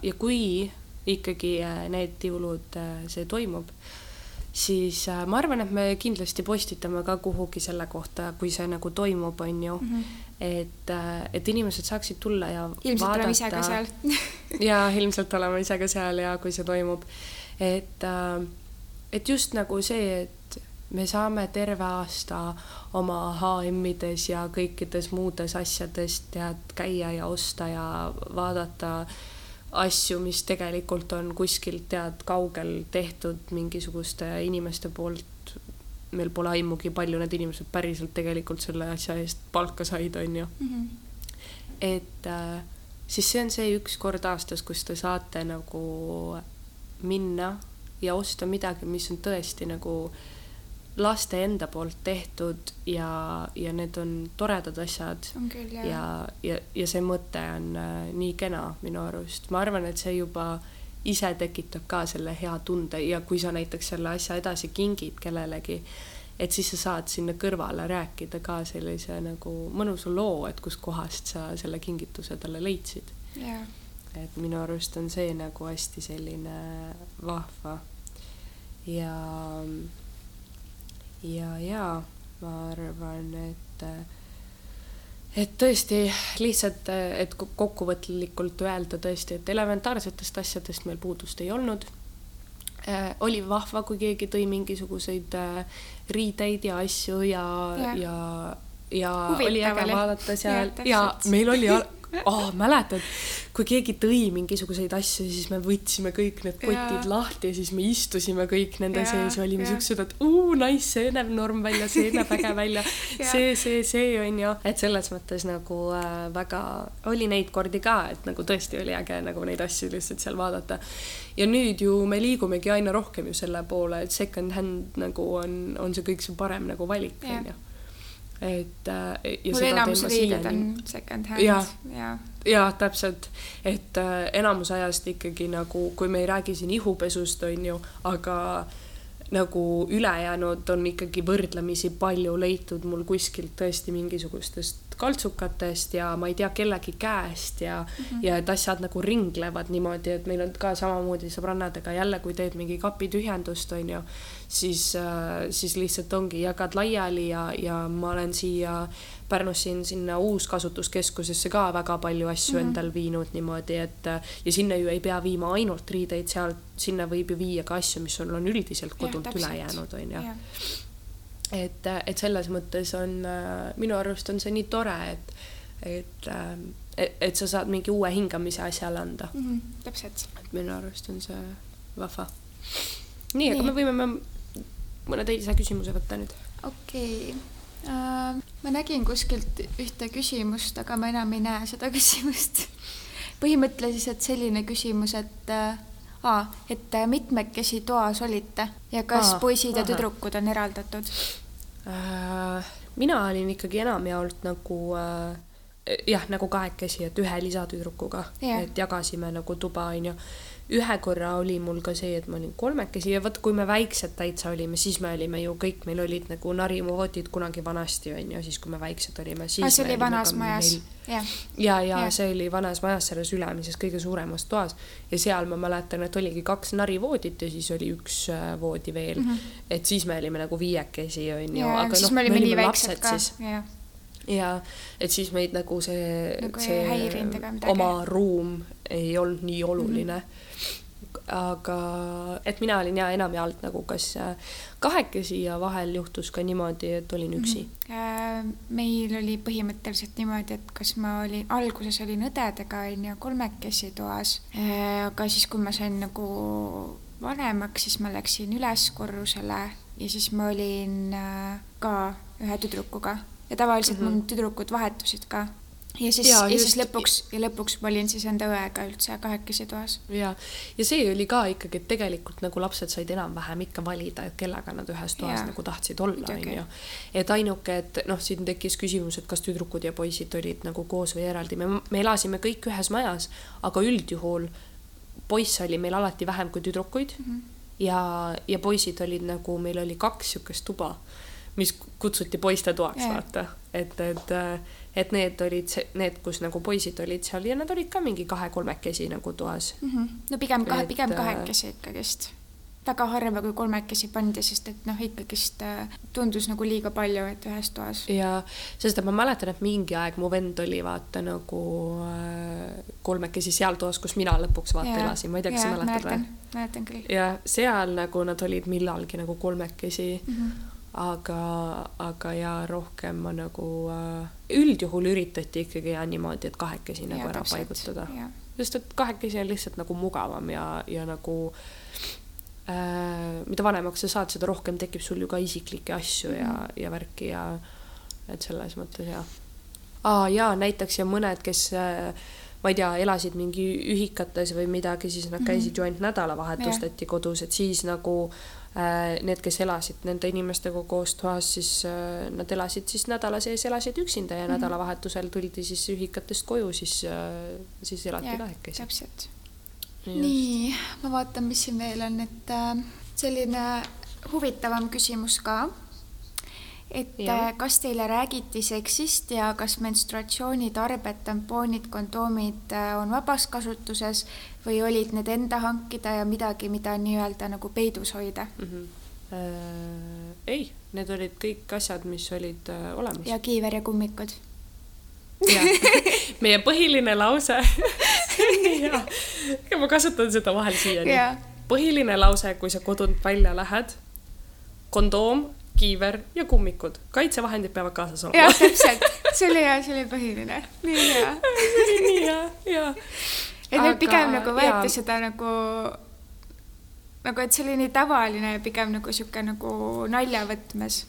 ja kui ikkagi äh, need jõulud äh, see toimub, siis äh, ma arvan, et me kindlasti postitame ka kuhugi selle kohta, kui see nagu toimub, on ju mm. -hmm. et, et inimesed saaksid tulla ja ilmselt vaadata. oleme ise ka seal [laughs] ja ilmselt oleme ise ka seal ja kui see toimub. et, et just nagu see, et me saame terve aasta oma HM-ides ja kõikides muudes asjades tead käia ja osta ja vaadata äh, asju, mis tegelikult on kuskilt tead kaugel tehtud mingisuguste inimeste poolt. meil pole aimugi, palju need inimesed päriselt tegelikult selle asja eest palka said, on ju mm. -hmm. et äh, siis see on see üks kord aastas, kus te saate nagu minna ja osta midagi, mis on tõesti nagu äh, laste enda poolt tehtud ja, ja need on toredad asjad. ja, ja, ja see mõte on äh, nii kena minu arust, ma arvan, et see juba ise tekitab ka selle hea tunde ja kui sa näiteks selle asja edasi kingid kellelegi, et siis sa saad sinna kõrvale rääkida ka sellise nagu mõnusa loo, et kuskohast sa selle kingituse talle leidsid. Yeah.. et minu arust on see nagu hästi selline vahva ja ja, ja ma arvan, et et tõesti lihtsalt, et kokkuvõtlikult öelda tõesti, et elementaarsetest asjadest meil puudust ei olnud. Äh,. oli vahva, kui keegi tõi mingisuguseid äh, riideid ja asju ja, ja, ja, ja oli äge vaadata seal. Ja, ja meil oli oh, [laughs] mäletad, kui keegi tõi mingisuguseid asju, siis me võtsime kõik need kotid ja. lahti ja siis me istusime kõik nende ja, sees ja olime siuksed, et uu, nice, see näeb norm välja, see näeb äge välja. [laughs] See, see, see on ju, et selles mõttes nagu äh, väga oli neid kordi ka, et nagu tõesti oli äge nagu neid asju lihtsalt seal vaadata. ja nüüd ju me liigumegi aina rohkem ju selle poole, et second hand nagu on, on see kõik see parem nagu valik on ju et äh, ja mul enamus riided on second hand ja, ja. ja täpselt, et äh, enamus ajast ikkagi nagu, kui me ei räägi siin ihupesust, on ju, aga nagu ülejäänud on ikkagi võrdlemisi palju leitud mul kuskilt tõesti mingisugustest kaltsukatest ja ma ei tea, kellegi käest ja mm, -hmm. ja et asjad nagu ringlevad niimoodi, et meil on ka samamoodi sõbrannadega jälle, kui teed mingi kapi tühjendust, on ju, siis äh,, siis lihtsalt ongi, jagad laiali ja, ja ma olen siia Pärnus siin sinna uuskasutuskeskusesse ka väga palju asju mm -hmm. endal viinud niimoodi, et ja sinna ju ei pea viima ainult riideid, sealt, sinna võib ju viia ka asju, mis sul on üldiselt kodunt üle jäänud, on ju et, et selles mõttes on minu arust on see nii tore, et, et, et, et sa saad mingi uue hingamise asjale anda mm. -hmm, täpselt. minu arust on see vahva. nii, aga me võime mõne teise küsimuse võtta nüüd. okei okay. uh,, ma nägin kuskilt ühte küsimust, aga ma enam ei näe seda [laughs] küsimust põhimõtteliselt selline küsimus, et äh, aa, et mitmekesi toas olite ja kas aa, poisid ja aha. tüdrukud on eraldatud äh,? mina olin ikkagi enamjaolt nagu äh, jah, nagu kahekesi, et ühe lisatüdrukuga yeah., et jagasime nagu tuba, onju ühe korra oli mul ka see, et ma olin kolmekesi ja vot, kui me väiksed täitsa olime, siis me olime ju kõik, meil olid nagu narivoodid kunagi vanasti onju, siis kui me väiksed olime. aa, see oli vanas majas? ja, ja, ja see oli vanas majas selles ülemises kõige suuremas toas ja seal ma mäletan, et oligi kaks narivoodit ja siis oli üks äh, voodi veel mm. -hmm. et siis me olime nagu viiekesi onju. aga noh, me olime lapsed ka. Ja et siis meid nagu see nagu, see oma ruum ei olnud nii oluline mm. -hmm aga et mina olin ja enamjaolt nagu kas äh, kahekesi ja vahel juhtus ka niimoodi, et olin mhm. üksi mm. -hmm. meil oli põhimõtteliselt niimoodi, et kas ma olin, alguses olin õdedega onju kolmekesi toas, äh, aga siis, kui ma sain nagu vanemaks, siis ma läksin üles korrusele ja siis ma olin ka ühe tüdrukuga ja tavaliselt mm -hmm. mul tüdrukud vahetusid ka ja siis, ja, ja siis lõpuks ja lõpuks ma olin siis enda õega üldse kahekesi toas. ja, ja see oli ka ikkagi, et tegelikult nagu lapsed said enam-vähem ikka valida, et kellega nad ühes toas ja. nagu tahtsid olla, onju. et ainuke, et noh, siin tekkis küsimus, et kas tüdrukud ja poisid olid nagu koos või eraldi, me, me elasime kõik ühes majas, aga üldjuhul poisse oli meil alati vähem kui tüdrukuid mm. -hmm. ja, ja poisid olid nagu, meil oli kaks sihukest tuba, mis kutsuti poistetoaks, vaata, et, et et need olid need, kus nagu poisid olid seal ja nad olid ka mingi kahe-kolmekesi nagu toas mm. -hmm. no pigem kahe, pigem äh, kahekesi ikkagist. väga harva, kui kolmekesi pandi, sest et noh, ikkagist äh, tundus nagu liiga palju, et ühes toas. ja, sest ma mäletan, et mingi aeg mu vend oli vaata nagu äh, kolmekesi seal toas, kus mina lõpuks vaata ja, elasin, ma ei tea, kas sa mäletad või? mäletan küll. ja seal nagu nad olid millalgi nagu kolmekesi mm. -hmm aga, aga ja rohkem ma nagu äh, üldjuhul üritati ikkagi ja niimoodi, et kahekesi nagu ära täpselt, paigutada. sest et kahekesi on lihtsalt nagu mugavam ja, ja nagu äh, mida vanemaks sa saad, seda rohkem tekib sul ju ka isiklikke asju mm -hmm. ja, mhm. ja värki ja et selles mõttes jah. aa jaa, näiteks ja mõned, kes äh, ma ei tea, elasid mingi ühikates või midagi, siis nad käisid mm -hmm. ju ainult nädalavahetustati kodus, et siis nagu Äh, need, kes elasid nende inimestega koos toas, siis äh, nad elasid siis nädala sees, elasid üksinda ja mm -hmm. nädalavahetusel tuldi siis ühikatest koju, siis, äh, siis elati kahekesi. täpselt. nii, ma vaatan, mis siin veel on, et selline huvitavam küsimus ka et ja. Äh, kas teile räägiti seksist ja kas menstruatsioonitarbed, tampoonid, kondoomid äh, on vabas kasutuses või olid need enda hankida ja midagi, mida nii-öelda nagu peidus hoida mm? -hmm. Äh, ei, need olid kõik asjad, mis olid äh, olemas. ja kiiver ja kummikud. [laughs] meie põhiline lause [laughs] ja, ja ma kasutan seda vahel siiani. põhiline lause, kui sa kodunt välja lähed, kondoom kiiver ja kummikud. kaitsevahendid peavad kaasas olema. jah, täpselt. see oli hea, see oli põhiline. nii hea. [laughs] see oli nii hea, jaa. et meil pigem nagu võeti ja. seda nagu, nagu, et see oli nii tavaline ja pigem nagu sihuke nagu naljavõtmes.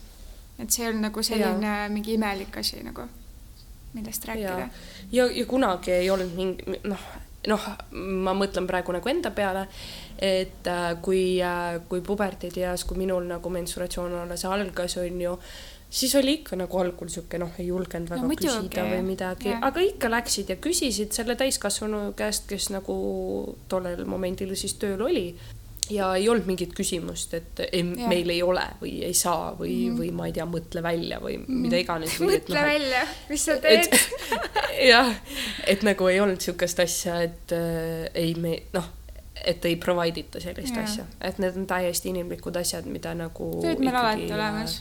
et see ei olnud nagu selline ja. mingi imelik asi nagu, millest rääkida. ja, ja, ja kunagi ei olnud mingi, noh, noh, ma mõtlen praegu nagu enda peale et äh, kui, äh, kui puberteedieas, kui minul nagu mensuratsioon alles algas, on ju, siis oli ikka nagu algul sihuke noh, ei julgenud väga no, küsida või midagi, aga ikka läksid ja küsisid selle täiskasvanu käest, kes nagu tollel momendil siis tööl oli ja ei olnud mingit küsimust, et ei, meil ei ole või ei saa või mm, -hmm. või ma ei tea, mõtle välja või mm -hmm. mida iganes. [laughs] mõtle no, välja, mis sa teed. [laughs] jah, et nagu ei olnud niisugust asja, et äh, ei me noh et ei provide ita sellist ja. asja, et need on täiesti inimlikud asjad, mida nagu. on meil alati olemas.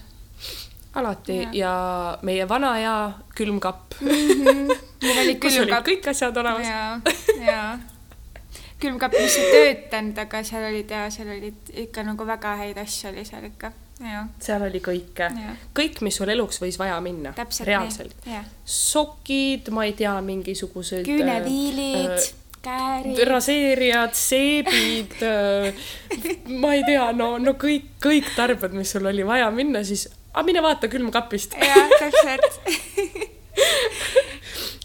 alati ja. ja meie vana hea külmkapp mm. -hmm. meil oli [laughs] külmkapp. kõik asjad olemas. ja, ja külmkapp, mis ei töötanud, aga seal olid ja seal olid ikka nagu väga häid asju oli seal ikka seal oli kõike, kõik, mis sul eluks võis vaja minna, reaalselt. sokid, ma ei tea, mingisugused küüneviilid äh, käärid. raseerijad, seebid äh, ma ei tea, no, no kõik, kõik tarbed, mis sul oli vaja minna, siis, aga mine vaata külmkapist. jah, täpselt [laughs]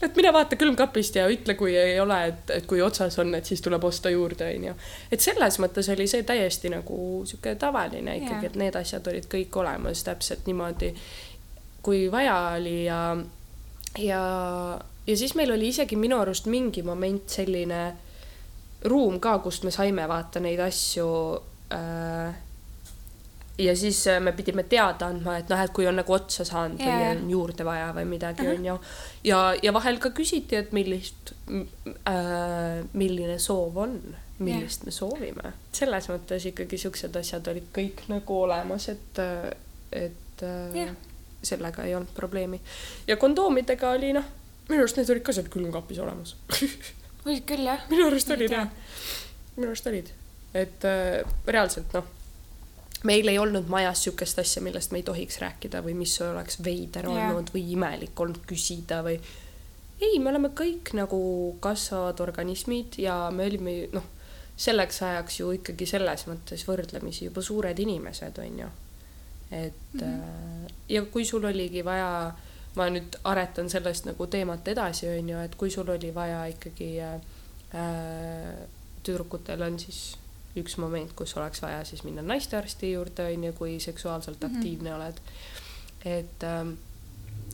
et mine vaata külmkapist ja ütle, kui ei ole, et, et kui otsas on, et siis tuleb osta juurde, onju. et selles mõttes oli see täiesti nagu sihuke tavaline ikkagi, et need asjad olid kõik olemas täpselt niimoodi, kui vaja oli ja, ja, ja siis meil oli isegi minu arust mingi moment selline ruum ka, kust me saime vaata neid asju äh, ja siis äh, me pidime teada andma, et noh, et kui on nagu otsa saanud yeah. või on juurde vaja või midagi uh -huh. on ju. ja, ja vahel ka küsiti, et millist äh,, milline soov on, millist yeah. me soovime. selles mõttes ikkagi siuksed asjad olid kõik nagu olemas, et, et yeah. Äh, sellega ei olnud probleemi. ja kondoomidega oli noh, minu arust need olid ka seal külmkapis olemas [laughs] olid küll jah? minu arust olid jah. minu arust olid, et äh, reaalselt noh meil ei olnud majas niisugust asja, millest me ei tohiks rääkida või mis oleks veider yeah. olnud või imelik olnud küsida või ei, me oleme kõik nagu kasvavad organismid ja me olime noh, selleks ajaks ju ikkagi selles mõttes võrdlemisi juba suured inimesed, on ju. et mm -hmm. ja kui sul oligi vaja, ma nüüd aretan sellest nagu teemat edasi, on ju, et kui sul oli vaja ikkagi äh, tüdrukutel on siis üks moment, kus oleks vaja siis minna naistearsti juurde, on ju, kui seksuaalselt mhm. aktiivne mm -hmm. oled. et, ähm,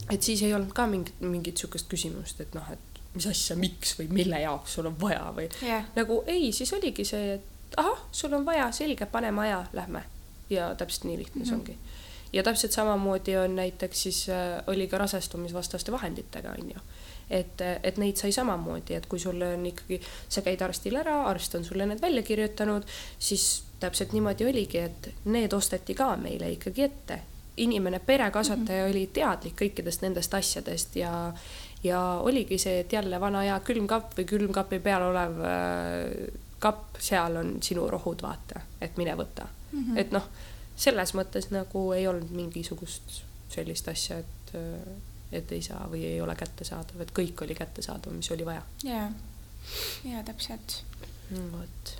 et siis ei olnud ka mingit, mingit sihukest küsimust, et noh, et mis asja, miks või mille jaoks sul on vaja või yeah. nagu ei, siis oligi see, et ahah, sul on vaja, selge, pane maja, lähme. ja täpselt nii lihtne mm -hmm. see mhm. ongi. Ja täpselt samamoodi on näiteks siis äh, oli ka rasestumisvastaste vahenditega, on ju et, et neid sai samamoodi, et kui sul on ikkagi, sa käid arstil ära, arst on sulle need välja kirjutanud, siis täpselt niimoodi oligi, et need osteti ka meile ikkagi ette. inimene, perekasvataja mm -hmm. oli teadlik kõikidest nendest asjadest ja, ja oligi see, et jälle vana hea külmkapp või külmkapi peal olev äh, kapp, seal on sinu rohud, vaata, et mine võta mm. -hmm. et noh, selles mõttes nagu ei olnud mingisugust sellist asja, et et ei saa või ei ole kättesaadav, et kõik oli kättesaadav, mis oli vaja. ja, ja täpselt. vot,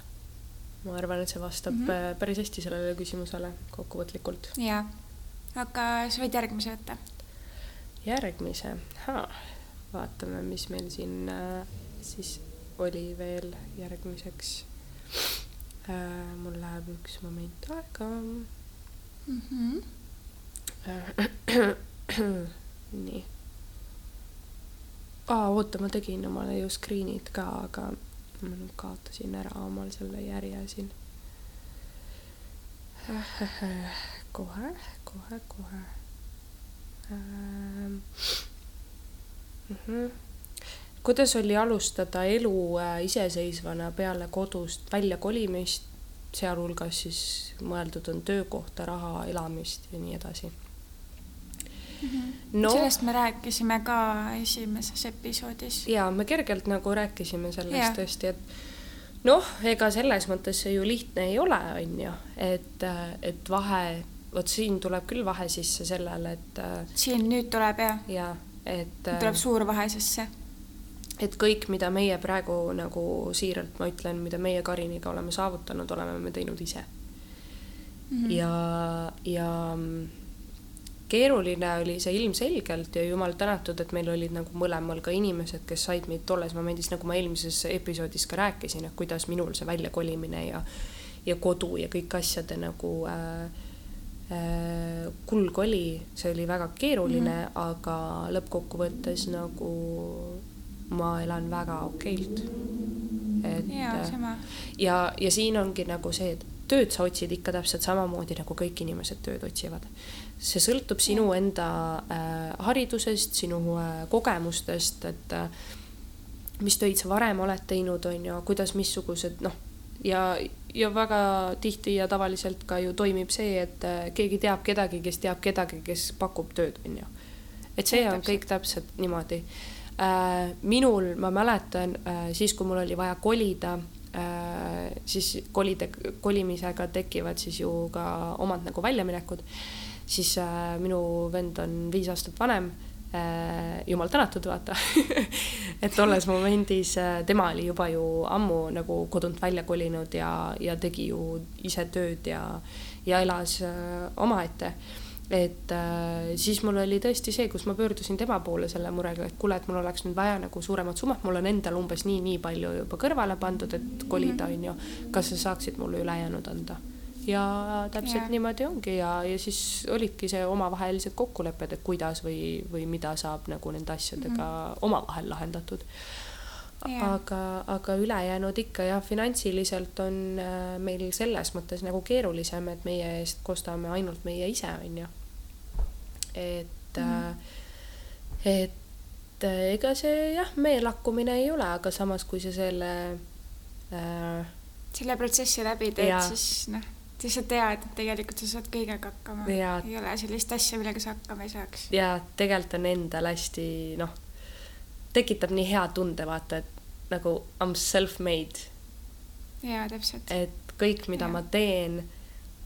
ma arvan, et see vastab mm -hmm. päris hästi sellele küsimusele kokkuvõtlikult. ja, aga sa võid järgmise võtta. järgmise, vaatame, mis meil siin äh, siis oli veel järgmiseks äh,. mul läheb üks moment aega mm. -hmm. [clears throat] nii. aa, oota, ma tegin omale ju screen'id ka, aga ma nüüd kaotasin ära omal selle järje siin. [clears throat] kohe, kohe, kohe ähm.. Mm -hmm. kuidas oli alustada elu äh, iseseisvana peale kodust väljakolimist, sealhulgas siis mõeldud on töökohta, raha, elamist ja nii edasi mm. -hmm. no, sellest me rääkisime ka esimeses episoodis. ja me kergelt nagu rääkisime sellest ja. tõesti, et noh, ega selles mõttes see ju lihtne ei ole, on ju, et, et vahe, vot siin tuleb küll vahe sisse sellele, et. siin nüüd tuleb jah? ja, et. tuleb suur vahe sisse et kõik, mida meie praegu nagu siiralt ma ütlen, mida meie Kariniga oleme saavutanud, oleme me teinud ise mm. -hmm. ja, ja keeruline oli see ilmselgelt ja jumal tänatud, et meil olid nagu mõlemal ka inimesed, kes said meid tolles momendis, nagu ma eelmises episoodis ka rääkisin, et kuidas minul see väljakolimine ja ja kodu ja kõik asjade nagu äh, äh, kulg oli, see oli väga keeruline mm, -hmm. aga lõppkokkuvõttes nagu ma elan väga okeilt. et ja, äh, ja, ja siin ongi nagu see, et tööd sa otsid ikka täpselt samamoodi nagu kõik inimesed tööd otsivad see sõltub sinu enda äh, haridusest, sinu äh, kogemustest, et äh, mis töid sa varem oled teinud, on ju, kuidas, missugused noh, ja, ja väga tihti ja tavaliselt ka ju toimib see, et äh, keegi teab kedagi, kes teab kedagi, kes pakub tööd, on ju. et see on täpselt. kõik täpselt niimoodi. Minul, ma mäletan äh, siis, kui mul oli vaja kolida äh, siis kolide, kolimisega tekivad siis ju ka omad nagu väljaminekud, siis äh, minu vend on viis aastat vanem äh,, jumal tänatud, vaata. [laughs] Et tolles momendis äh, tema oli juba ju ammu nagu kodunt välja kolinud ja, ja tegi ju ise tööd ja, ja elas äh, omaette et äh, siis mul oli tõesti see, kus ma pöördusin tema poole selle murega, et kuule, et mul oleks nüüd vaja nagu suuremat summat, mul on endal umbes nii, nii palju juba kõrvale pandud, et kolida, mhm. onju. kas sa saaksid mulle ülejäänud anda? ja täpselt ja. niimoodi ongi ja, ja siis olidki see omavahelised kokkulepped, et kuidas või, või mida saab nagu nende asjadega mm -hmm. omavahel lahendatud Yeah. aga, aga ülejäänud ikka jah, finantsiliselt on äh, meil selles mõttes nagu keerulisem, et meie eest kostame ainult meie ise, onju et mm., et äh, ega see jah, meelakkumine ei ole, aga samas, kui sa selle äh,. selle protsessi läbi teed, siis noh, siis sa tead, et tegelikult sa saad kõigega hakkama. ei ole sellist asja, millega sa hakkama ei saaks. ja tegelikult on endal hästi noh, tekitab nii hea tunde, vaata, et nagu I m self-made. jaa, täpselt. et kõik, mida ja. ma teen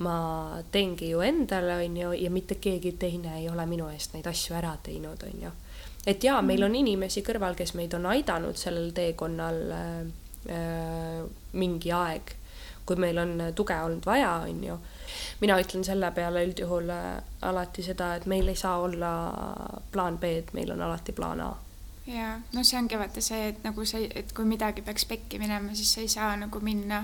ma teengi ju endale, on ju, ja mitte keegi teine ei ole minu eest neid asju ära teinud, on ju. et jaa, meil on inimesi kõrval, kes meid on aidanud sellel teekonnal äh, äh, mingi aeg, kui meil on tuge olnud vaja, on ju. mina ütlen selle peale üldjuhul äh, alati seda, et meil ei saa olla plaan B, et meil on alati plaan A ja no see ongi vaata see, et nagu see, et kui midagi peaks pekki minema, siis sa ei saa nagu minna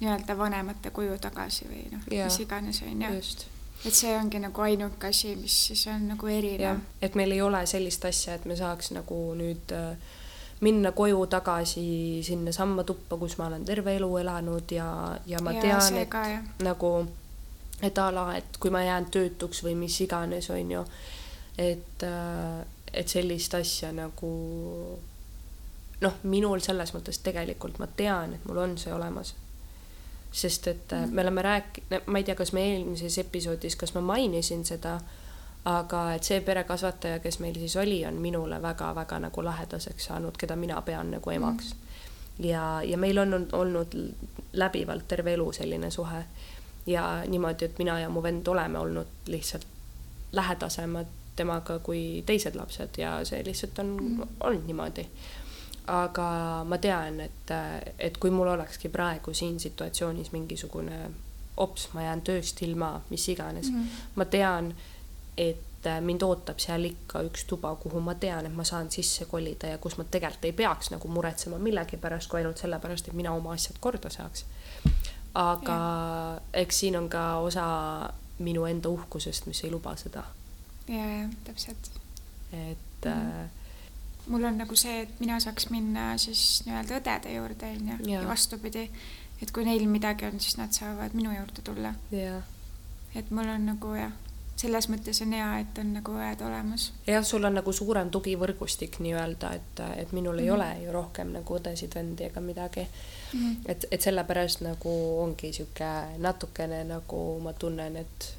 nii-öelda vanemate koju tagasi või noh, mis iganes on ju. et see ongi nagu ainuke asi, mis siis on nagu erinev. et meil ei ole sellist asja, et me saaks nagu nüüd äh, minna koju tagasi sinnasamma tuppa, kus ma olen terve elu elanud ja, ja ma ja, tean, et ka, nagu, et a la, et kui ma jään töötuks või mis iganes, on ju, et, äh, et sellist asja nagu noh, minul selles mõttes tegelikult ma tean, et mul on see olemas sest et äh, me oleme rääkinud, ma ei tea, kas me eelmises episoodis, kas ma mainisin seda, aga et see perekasvataja, kes meil siis oli, on minule väga-väga nagu lähedaseks saanud, keda mina pean nagu emaks. Mm.. ja, ja meil on olnud läbivalt terve elu selline suhe. Ja niimoodi, et mina ja mu vend oleme olnud lihtsalt lähedasemad temaga kui teised lapsed ja see lihtsalt on mm. olnud niimoodi aga ma tean, et, et kui mul olekski praegu siin situatsioonis mingisugune ops, ma jään tööst ilma, mis iganes mm, -hmm. ma tean, et mind ootab seal ikka üks tuba, kuhu ma tean, et ma saan sisse kolida ja kus ma tegelikult ei peaks nagu muretsema millegi pärast, kui ainult sellepärast, et mina oma asjad korda saaks. aga ja. eks siin on ka osa minu enda uhkusest, mis ei luba seda. ja, ja täpselt. et mm -hmm. Mul on nagu see, et mina saaks minna siis nii-öelda õdede juurde, onju, ja vastupidi, et kui neil midagi on, siis nad saavad minu juurde tulla. et mul on nagu jah, selles mõttes on hea, et on nagu õed olemas. jah, sul on nagu suurem tugivõrgustik nii-öelda, et, et minul mm -hmm. ei mhm. ole ju rohkem nagu õdesid, vendi ega midagi mm. -hmm. et, et sellepärast nagu ongi sihuke natukene nagu ma tunnen, et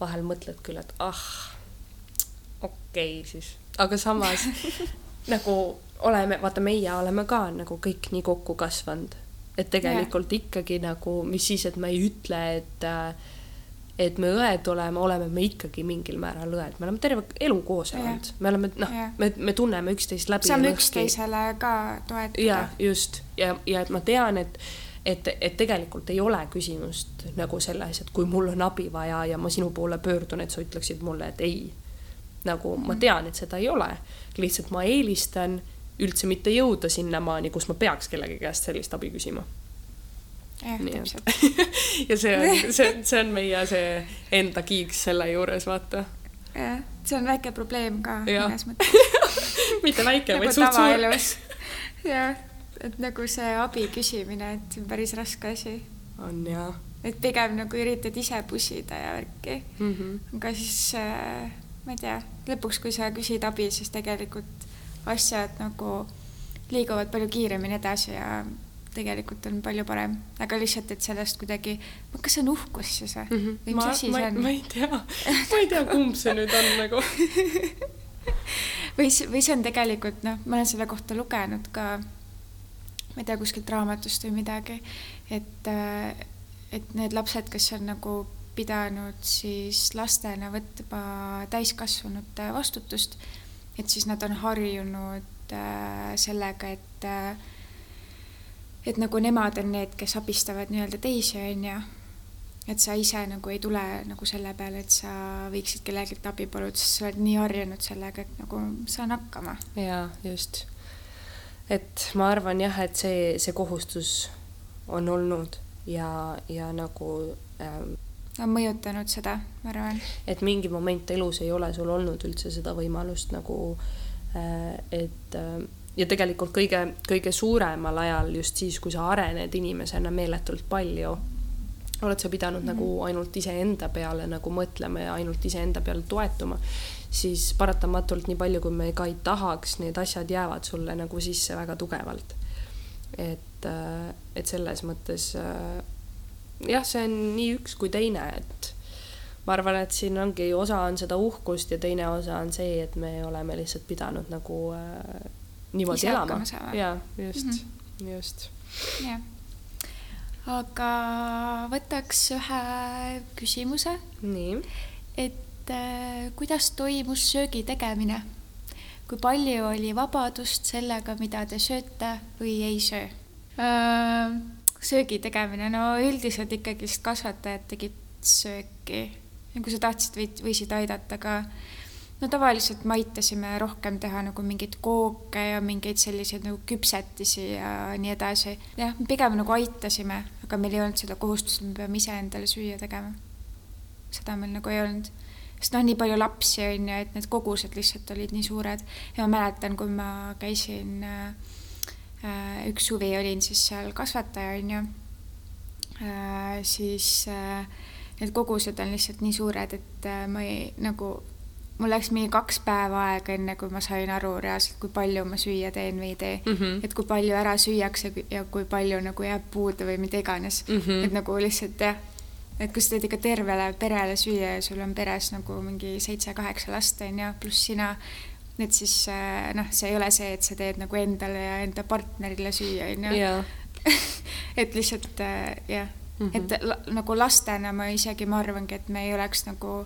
vahel mõtled küll, et ah, okei okay, siis, aga samas [laughs] nagu oleme, vaata, meie oleme ka nagu kõik nii kokku kasvanud, et tegelikult yeah. ikkagi nagu, mis siis, et ma ei ütle, et et me õed oleme, oleme me ikkagi mingil määral õed, me oleme terve elu koos elanud me oleme noh me, me tunneme üksteist läbi. saame üksteisele ka toetada. ja just ja, ja et ma tean, et et, et tegelikult ei ole küsimust nagu selles, et kui mul on abi vaja ja ma sinu poole pöördun, et sa ütleksid mulle, et ei nagu ma mhm. tean, et seda ei ole, lihtsalt ma eelistan üldse mitte jõuda sinnamaani, kus ma peaks kellegi käest sellist abi küsima. jah, [laughs] ja see on, [laughs] see, see on meie see enda kiiks selle juures, vaata. jah, see on väike probleem ka mõnes mõttes [laughs] mitte väike nagu, vaid suht suur. jah, et nagu see abi küsimine, et see on päris raske asi. on jaa. et pigem nagu üritad ise pussida ja värki mm. -hmm. aga siis äh, ma ei tea, lõpuks, kui sa küsid abi, siis tegelikult asjad nagu liiguvad palju kiiremini edasi ja tegelikult on palju parem, aga lihtsalt, et sellest kuidagi, kas see on uhkus siis või mm? -hmm. või mis asi see on? ma ei tea, ma ei tea, kumb see nüüd on nagu [laughs] või, või see on tegelikult noh, ma olen selle kohta lugenud ka ma ei tea, kuskilt raamatust või midagi, et, äh, et need lapsed, kes on nagu pidanud siis lastena võtma täiskasvanute vastutust, et siis nad on harjunud äh, sellega, et äh, et nagu nemad on need, kes abistavad nii-öelda teisi, on ju. et sa ise nagu ei tule nagu selle peale, et sa võiksid kellelgi abi paluda, sest sa oled nii harjunud sellega, et nagu saan hakkama. jaa, just. et ma arvan jah, et see, see kohustus on olnud ja, ja nagu ähm, on mõjutanud seda, ma arvan. et mingi moment elus ei ole sul olnud üldse seda võimalust nagu äh,, et äh, ja tegelikult kõige, kõige suuremal ajal just siis, kui sa arened inimesena meeletult palju, oled sa pidanud mm -hmm. nagu ainult iseenda peale nagu mõtlema ja ainult iseenda peale toetuma, siis paratamatult nii palju, kui me ka ei tahaks, need asjad jäävad sulle nagu sisse väga tugevalt. et, äh, et selles mõttes jah, see on nii üks kui teine, et ma arvan, et siin ongi, osa on seda uhkust ja teine osa on see, et me oleme lihtsalt pidanud nagu äh, niimoodi elama. jaa, just mm, -hmm. just. jah. aga võtaks ühe küsimuse. nii. et äh, kuidas toimus söögi tegemine? kui palju oli vabadust sellega, mida te sööte või ei söö äh,? Söögi tegemine, no üldiselt ikkagist kasvatajad tegid sööki kui sa tahtsid, võid, võisid aidata ka no tavaliselt me aitasime rohkem teha nagu mingeid kooke ja mingeid selliseid nagu küpsetisi ja nii edasi. jah, pigem nagu aitasime, aga meil ei olnud seda kohustust, et me peame ise endale süüa tegema. seda meil nagu ei olnud. sest noh, nii palju lapsi on ju, et need kogused lihtsalt olid nii suured ja ma mäletan, kui ma käisin äh üks suvi olin siis seal kasvataja on ju äh,, siis äh, need kogused on lihtsalt nii suured, et äh, ma ei nagu mul läks mingi kaks päeva aega, enne kui ma sain aru reaalselt, kui palju ma süüa teen või ei tee mm. -hmm. et kui palju ära süüakse ja kui palju nagu jääb puudu või mida iganes mm. -hmm. et nagu lihtsalt jah, et kui sa teed ikka tervele perele süüa ja sul on peres nagu mingi seitse-kaheksa last on ju, pluss sina, et siis äh, noh, see ei ole see, et sa teed nagu endale ja enda partnerile süüa on ju. [laughs] et lihtsalt äh, jah mm, -hmm. et la, nagu lastena ma isegi, ma arvangi, et me ei oleks nagu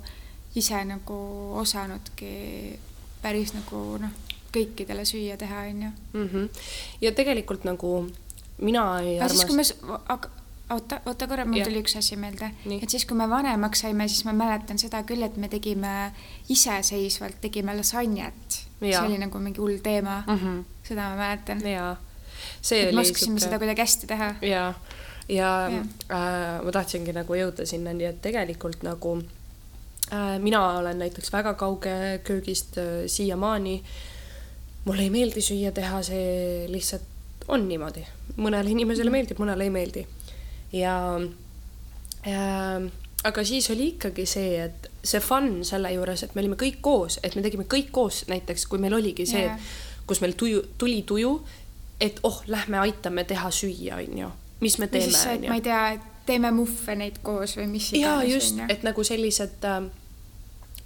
ise nagu osanudki päris nagu noh, kõikidele süüa teha, onju. Mhm. ja tegelikult nagu mina ei armast-. siis, kui me, aga oota, oota korra, mul tuli üks asi meelde, et siis, kui me vanemaks saime, siis ma mäletan seda küll, et me tegime iseseisvalt, tegime lasanjet. See oli nagu mingi hull teema mm. -hmm. seda ma mäletan. et me oskasime seda kuidagi hästi teha. jaa, ja, ja äh, ma tahtsingi nagu jõuda sinnani, et tegelikult nagu Äh, mina olen näiteks väga kauge köögist äh, siiamaani. mulle ei meeldi süüa teha, see lihtsalt on niimoodi. mõnele inimesele mhm. meeldib, mõnele ei meeldi. ja äh, aga siis oli ikkagi see, et see fun selle juures, et me olime kõik koos, et me tegime kõik koos, näiteks kui meil oligi see yeah., kus meil tuju, tuli tuju, et oh, lähme aitame teha süüa, onju, mis me teeme, onju. ma ei tea, teeme muffeneid koos või mis iganes. jaa, just, et nagu sellised äh,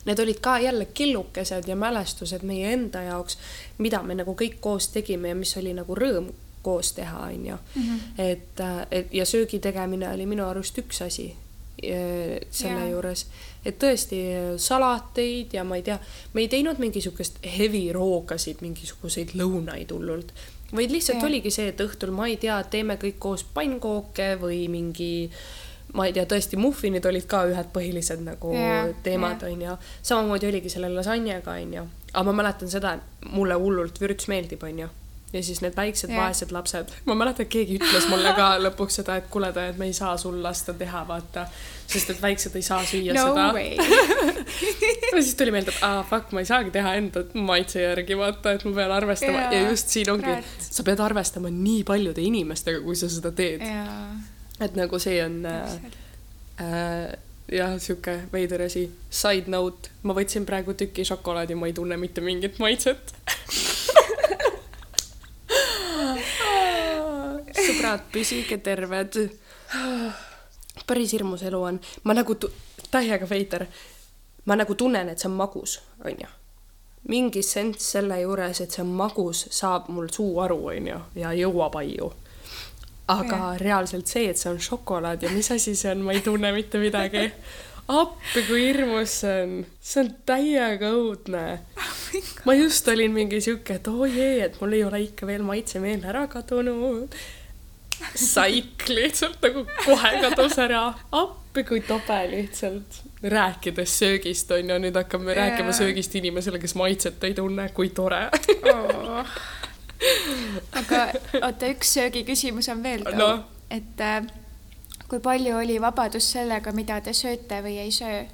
need olid ka jälle killukesed ja mälestused meie enda jaoks, mida me nagu kõik koos tegime ja mis oli nagu rõõm koos teha, onju. Mhm. et, äh, et ja söögi tegemine oli minu arust üks asi selle yeah. juures, et tõesti salateid ja ma ei tea, me ei teinud mingisugust heavy roogasid, mingisuguseid lõunaid hullult, vaid lihtsalt yeah. oligi see, et õhtul ma ei tea, teeme kõik koos pannkooke või mingi äh, ma ei tea, tõesti, muffinid olid ka ühed põhilised nagu yeah, teemad yeah., onju. samamoodi oligi selle lasanjaga, onju. aga ma mäletan seda, et mulle hullult vürts meeldib, onju. Ja siis need väiksed yeah. vaesed lapsed, ma mäletan, et keegi ütles mulle ka [laughs] lõpuks seda, et kuule, et me ei saa sul lasta teha, vaata. sest et väiksed ei saa süüa no seda. [laughs] ja siis tuli meelde, et aa, fuck, ma ei saagi teha enda maitse järgi, vaata, et ma pean arvestama yeah. ja just siin ongi, sa pead arvestama nii paljude inimestega, kui sa seda teed yeah et nagu see on äh, äh, jah, sihuke veider asi. Side note, ma võtsin praegu tüki šokolaadi, ma ei tunne mitte mingit maitset [laughs] sõbrad, püsige terved. päris hirmus elu on, ma nagu, täiega veider, ma nagu tunnen, et see on magus, onju mingi senss selle juures, et see on magus, saab mul suu aru, onju, ja jõuab aiu aga ja. reaalselt see, et see on šokolaad ja mis asi see on, ma ei tunne mitte midagi. appi, kui hirmus see on, see on täiega õudne oh. ma just olin mingi sihuke, et oo oh jee, et mul ei ole ikka veel maitsemeel ära kadunud. Saik lihtsalt nagu kohe kadus ära, appi kui tobe lihtsalt. rääkides söögist on ju, nüüd hakkame yeah. rääkima söögist inimesele, kes maitset ei tunne, kui tore oh aga [laughs] oota, üks söögiküsimus on veel too no., et äh, kui palju oli vabadust sellega, mida te sööte või ei söö?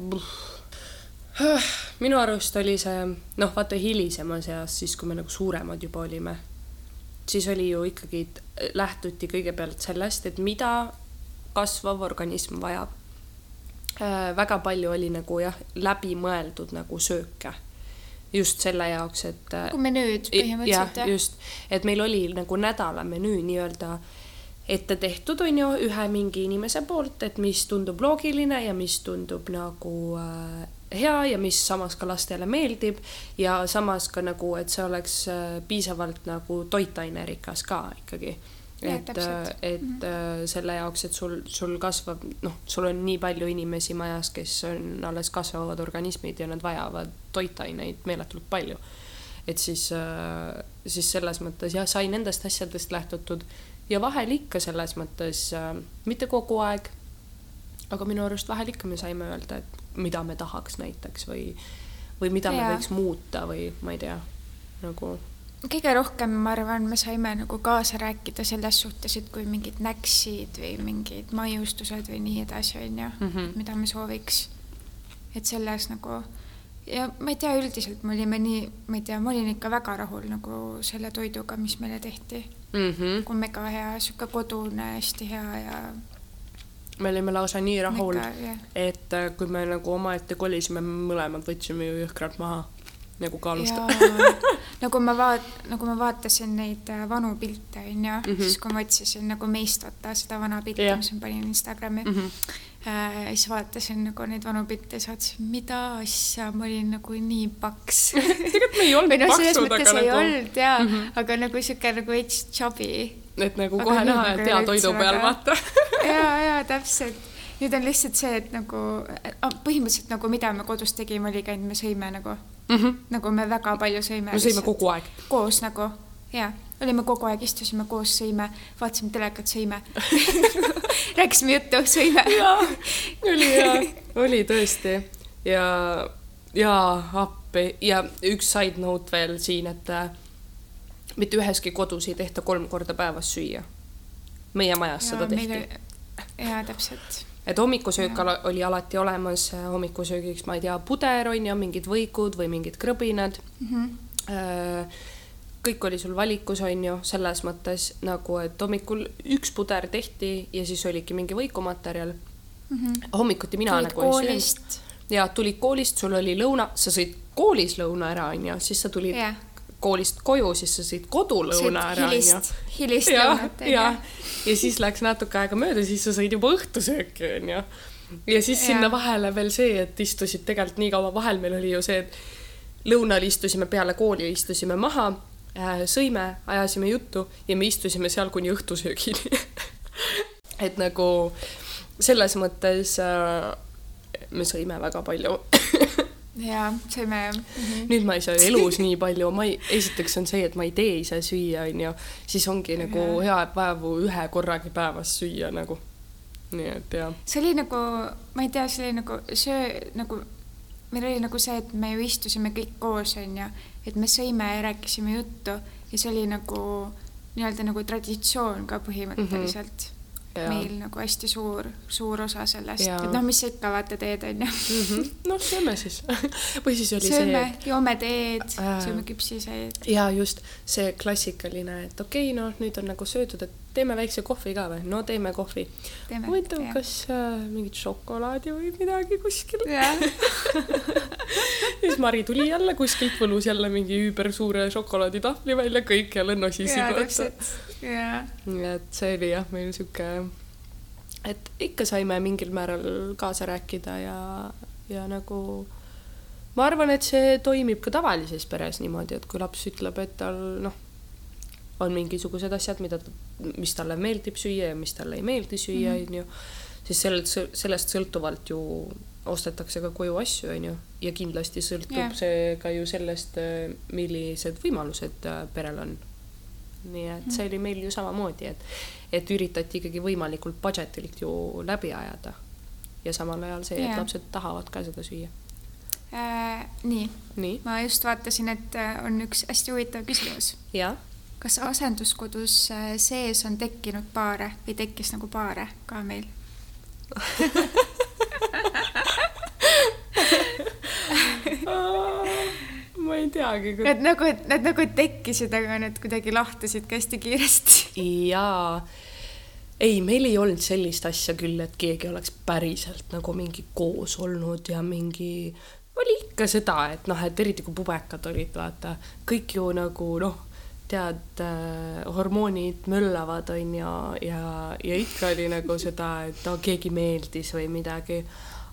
minu arust oli see, noh, vaata hilisemas eas, siis kui me nagu suuremad juba olime, siis oli ju ikkagi, lähtuti kõigepealt sellest, et mida kasvav organism vajab äh,. väga palju oli nagu jah, läbimõeldud nagu sööke just selle jaoks, et. nagu menüüd põhimõtteliselt jah? just, et meil oli nagu nädala menüü nii-öelda ette tehtud, on ju, ühe mingi inimese poolt, et mis tundub loogiline ja mis tundub nagu äh, hea ja mis samas ka lastele meeldib ja samas ka nagu, et see oleks äh, piisavalt nagu toitainerikas ka ikkagi et, et mm -hmm. selle jaoks, et sul, sul kasvab, noh, sul on nii palju inimesi majas, kes on alles kasvavad organismid ja nad vajavad toitaineid meeletult palju. et siis, äh, siis selles mõttes jah, sai nendest asjadest lähtutud ja vahel ikka selles mõttes, äh, mitte kogu aeg, aga minu arust vahel ikka me saime öelda, et mida me tahaks näiteks või, või mida ja. me võiks muuta või ma ei tea, nagu kõige rohkem, ma arvan, me saime nagu kaasa rääkida selles suhtes, et kui mingid näksid või mingid maiustused või nii edasi, on ju -hmm. mida me sooviks. et selles nagu ja ma ei tea, üldiselt me olime nii, ma ei tea, ma olin ikka väga rahul nagu selle toiduga, mis meile tehti mm. -hmm. kui mega hea, sihuke kodune, hästi hea ja. Me olime lausa nii rahul, et äh, kui me nagu omaette kolisime, mõlemad võtsime ju jõhkralt maha nagu kaalustada [laughs] nagu ma vaat-, nagu ma vaatasin neid äh, vanu pilte, onju mm, -hmm. siis kui ma otsisin nagu meist, vaata seda vana pilti, mis ma panin Instagrami mm. -hmm. Äh, siis vaatasin nagu neid vanu pilte ja saatsin, mida asja, ma olin nagu nii paks [laughs] tegelikult me ei olnud no, paksud, aga nagu. ei olnud jaa mm, -hmm. aga nagu sihuke nagu veits chubby. et nagu aga kohe näha, et hea toidu peal, vaata [laughs] jaa, jaa, täpselt nüüd on lihtsalt see, et nagu põhimõtteliselt nagu mida me kodus tegime, oligi ainult me sõime nagu mm. -hmm. nagu me väga palju sõime. me sõime kogu aeg. koos nagu ja, olime kogu aeg, istusime koos, sõime, vaatasime telekat, sõime [laughs] rääkisime juttu, sõime. oli hea, [laughs] oli tõesti ja, ja appi ja üks side note veel siin, et äh, mitte üheski kodus ei tehta kolm korda päevas süüa. meie majas ja, seda tehti. jaa, täpselt et hommikusöök ja. oli alati olemas, hommikusöögiks, ma ei tea, puder on ju, mingid võikud või mingid krõbinad mm. -hmm. Kõik oli sul valikus, on ju, selles mõttes nagu, et hommikul üks puder tehti ja siis oligi mingi võikumaterjal mm. -hmm. hommikuti mina tulid nagu ei söönud. ja tulid koolist, sul oli lõuna, sa sõid koolis lõuna ära, on ju, siis sa tulid yeah koolist koju, siis sa sõid kodulõuna ära, onju. hilist lõunat, onju. ja, ja siis läks natuke aega mööda, siis sa sõid juba õhtusööki, onju. ja siis ja. sinna vahele veel see, et istusid tegelikult nii kaua vahel, meil oli ju see, et lõunal istusime peale kooli, istusime maha sõime, ajasime juttu ja me istusime seal kuni õhtusöögini [laughs] et nagu selles mõttes äh, me sõime väga palju [laughs] jaa, sõime jah mm. -hmm. nüüd ma ei saa [laughs] elus nii palju, ma ei, esiteks on see, et ma ei tee ise süüa, onju, siis ongi nagu hea, et vaevu ühe korragi päevas süüa nagu. nii et jah. see oli nagu, ma ei tea, see oli nagu söö, nagu meil oli nagu see, et me ju istusime kõik koos, onju, et me sõime ja rääkisime juttu ja see oli nagu nii-öelda nagu traditsioon ka põhimõtteliselt mm. -hmm ja. meil nagu hästi suur, suur osa sellest, et noh, mis sa ikka vaata teed, onju. Mhm. noh, sööme siis [laughs] või siis oli sööme, see. joome teed äh,, sööme küpsiseid. ja just see klassikaline, et okei okay,, noh, nüüd on nagu söödud, et teeme väikse kohvi ka või? no teeme kohvi. huvitav, kas äh, mingit šokolaadi või midagi kuskil? [laughs] siis Mari tuli jälle kuskilt, võlus jälle mingi üübersuure šokolaaditahvli välja, kõik jälle nosisid. et see oli jah, meil sihuke, et ikka saime mingil määral kaasa rääkida ja, ja nagu ma arvan, et see toimib ka tavalises peres niimoodi, et kui laps ütleb, et tal noh, on mingisugused asjad, mida, mis talle meeldib süüa ja mis talle ei meeldi süüa, mhm. onju. siis sellest, sellest sõltuvalt ju ostetakse ka koju asju, onju. ja kindlasti sõltub yeah. see ka ju sellest, millised võimalused äh, perel on. nii et see oli meil ju samamoodi, et, et üritati ikkagi võimalikult budget'ilt ju läbi ajada. ja samal ajal see, et yeah. lapsed tahavad ka seda süüa äh,. nii, nii., ma just vaatasin, et äh, on üks hästi huvitav küsimus. jah kas asenduskodus äh, sees on tekkinud paare või tekkis nagu paare ka meil ma ei teagi. Nad nagu, nad nagu tekkisid, aga nad kuidagi lahtusid ka hästi kiiresti. jaa, ei, meil ei olnud sellist asja küll, et keegi oleks päriselt nagu mingi koos olnud ja mingi, oli ikka seda, et noh, et eriti kui pubekad olid, vaata, kõik ju nagu noh tead äh,, hormoonid möllavad, on ju, ja, ja ikka oli nagu seda, et no keegi meeldis või midagi.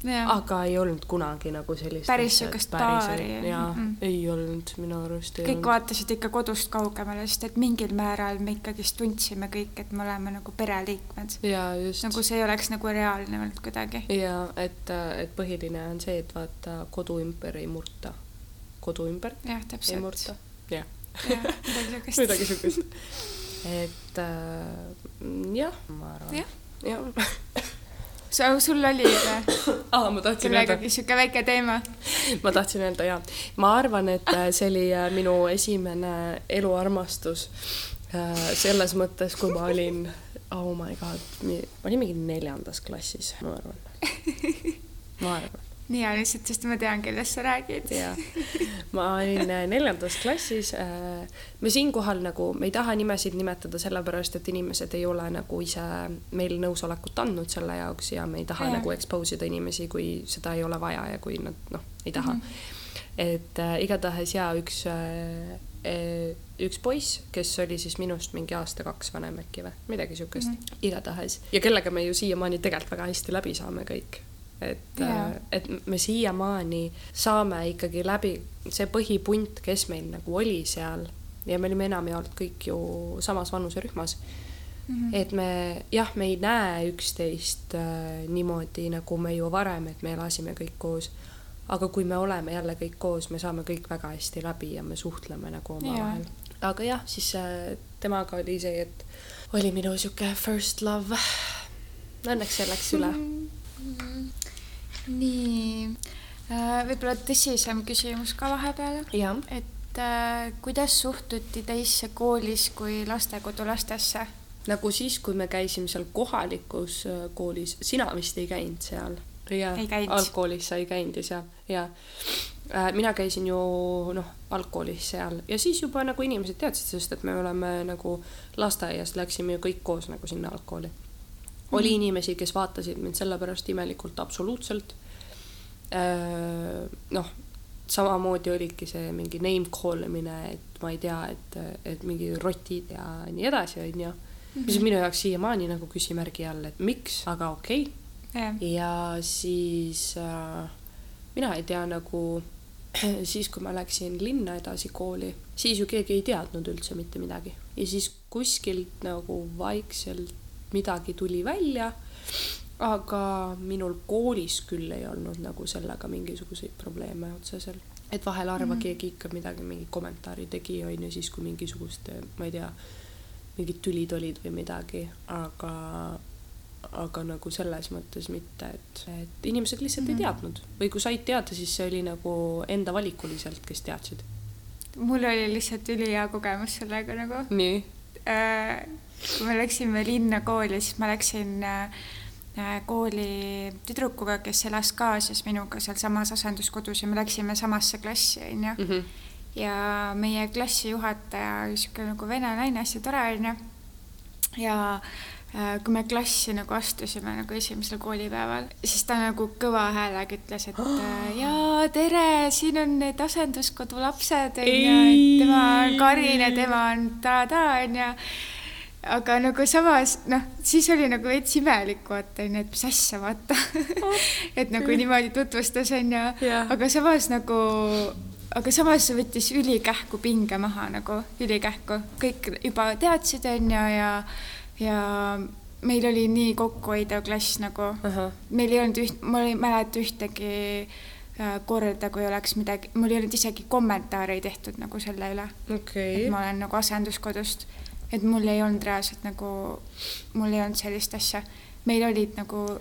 aga ei olnud kunagi nagu sellist päris niisugust paari. jaa mm, -mm. ei olnud minu arust. kõik olnud. vaatasid ikka kodust kaugemale, sest et mingil määral me ikkagist tundsime kõik, et me oleme nagu pereliikmed. nagu see ei oleks nagu reaalne olnud kuidagi. jaa, et, et põhiline on see, et vaata, kodu ümber ei murta. kodu ümber jah, täpselt. ei murta, jah midagi siukest. et äh, jah, ma arvan. jah ja. sa, sul oli [coughs] ah, ma tahtsin öelda. sihuke väike teema. ma tahtsin öelda ja, ma arvan, et äh, see oli äh, minu esimene eluarmastus selles mõttes, kui ma olin, oh my god, ma olin mingi neljandas klassis, ma arvan. ma arvan nii hea lihtsalt, sest ma tean, kellest sa räägid. ma olin äh, neljandas klassis. Äh, me siinkohal nagu, me ei taha nimesid nimetada sellepärast, et inimesed ei ole nagu ise meil nõusolekut andnud selle jaoks ja me ei taha ja. nagu expose ida inimesi, kui seda ei ole vaja ja kui nad noh, ei taha mm. -hmm. et äh, igatahes ja üks äh, üks poiss, kes oli siis minust mingi aasta-kaks vanem äkki või midagi siukest mm, -hmm. igatahes ja kellega me ju siiamaani tegelikult väga hästi läbi saame kõik et yeah., et me siiamaani saame ikkagi läbi see põhipunt, kes meil nagu oli seal ja me olime enamjaolt kõik ju samas vanuserühmas mm. -hmm. et me jah, me ei näe üksteist äh, niimoodi nagu me ju varem, et me elasime kõik koos. aga kui me oleme jälle kõik koos, me saame kõik väga hästi läbi ja me suhtleme nagu omavahel yeah.. aga jah, siis äh, temaga oli see, et oli minu sihuke first love. Õnneks see läks üle mm. -hmm nii, äh, võib-olla tõsisem küsimus ka vahepeal. et äh, kuidas suhtuti teisse koolis kui lastekodulastesse? nagu siis, kui me käisime seal kohalikus äh, koolis, sina vist ei käinud seal? ja algkoolis sa ei käinud ja seal. Ja äh, mina käisin ju noh, algkoolis seal. Ja siis juba nagu inimesed teadsid, sest et me oleme nagu lasteaiast läksime ju kõik koos nagu sinna algkooli oli -hmm. inimesi, kes vaatasid mind sellepärast imelikult absoluutselt. Äh, noh, samamoodi olidki see mingi name call imine, et ma ei tea, et, et mingi rotid ja nii edasi, onju. mis on minu jaoks siiamaani nagu küsimärgi all, et miks, aga okei okay. ja siis äh, mina ei tea nagu [clears throat] siis, kui ma läksin linna edasi kooli, siis ju keegi ei teadnud üldse mitte midagi ja siis kuskilt nagu vaikselt midagi tuli välja, aga minul koolis küll ei olnud nagu sellega mingisuguseid probleeme otseselt. et vahel harva mm -hmm. keegi ikka midagi, mingi kommentaari tegi, on ju, siis kui mingisugust, ma ei tea, mingid tülid olid või midagi, aga aga nagu selles mõttes mitte, et, et inimesed lihtsalt mm -hmm. ei mhm. teadnud või kui said teada, siis see oli nagu enda valikuliselt, kes teadsid. mul oli lihtsalt ülihea kogemus sellega nagu. nii äh,? Kui me läksime linna kooli, siis ma läksin äh, kooli tüdrukuga, kes elas ka siis minuga sealsamas asenduskodus ja me läksime samasse klassi, onju. Mhm. ja meie klassijuhataja sihuke nagu vene naine, hästi tore, onju. ja äh, kui me klassi nagu astusime nagu esimesel koolipäeval, siis ta nagu kõva häälega ütles, et [gasps] äh, jaa, tere, siin on need asenduskodu lapsed, onju, et tema on Karin ja tema on ta-ta, onju aga nagu samas noh, siis oli nagu veits imelik vaata onju, et mis asja vaata. [laughs] Et nagu niimoodi tutvustas onju, aga samas nagu aga samas võttis ülikähku pinge maha nagu, ülikähku, kõik juba teadsid, onju, ja, ja meil oli nii kokkuhoidev klass nagu. Uh, -huh. meil ei olnud üht, ma ei mäleta ühtegi äh, korda, kui oleks midagi, mul ei olnud isegi kommentaare tehtud nagu selle üle. Okay.. et ma olen nagu asenduskodust, et mul ei olnud reaalselt nagu, mul ei olnud sellist asja. meil olid nagu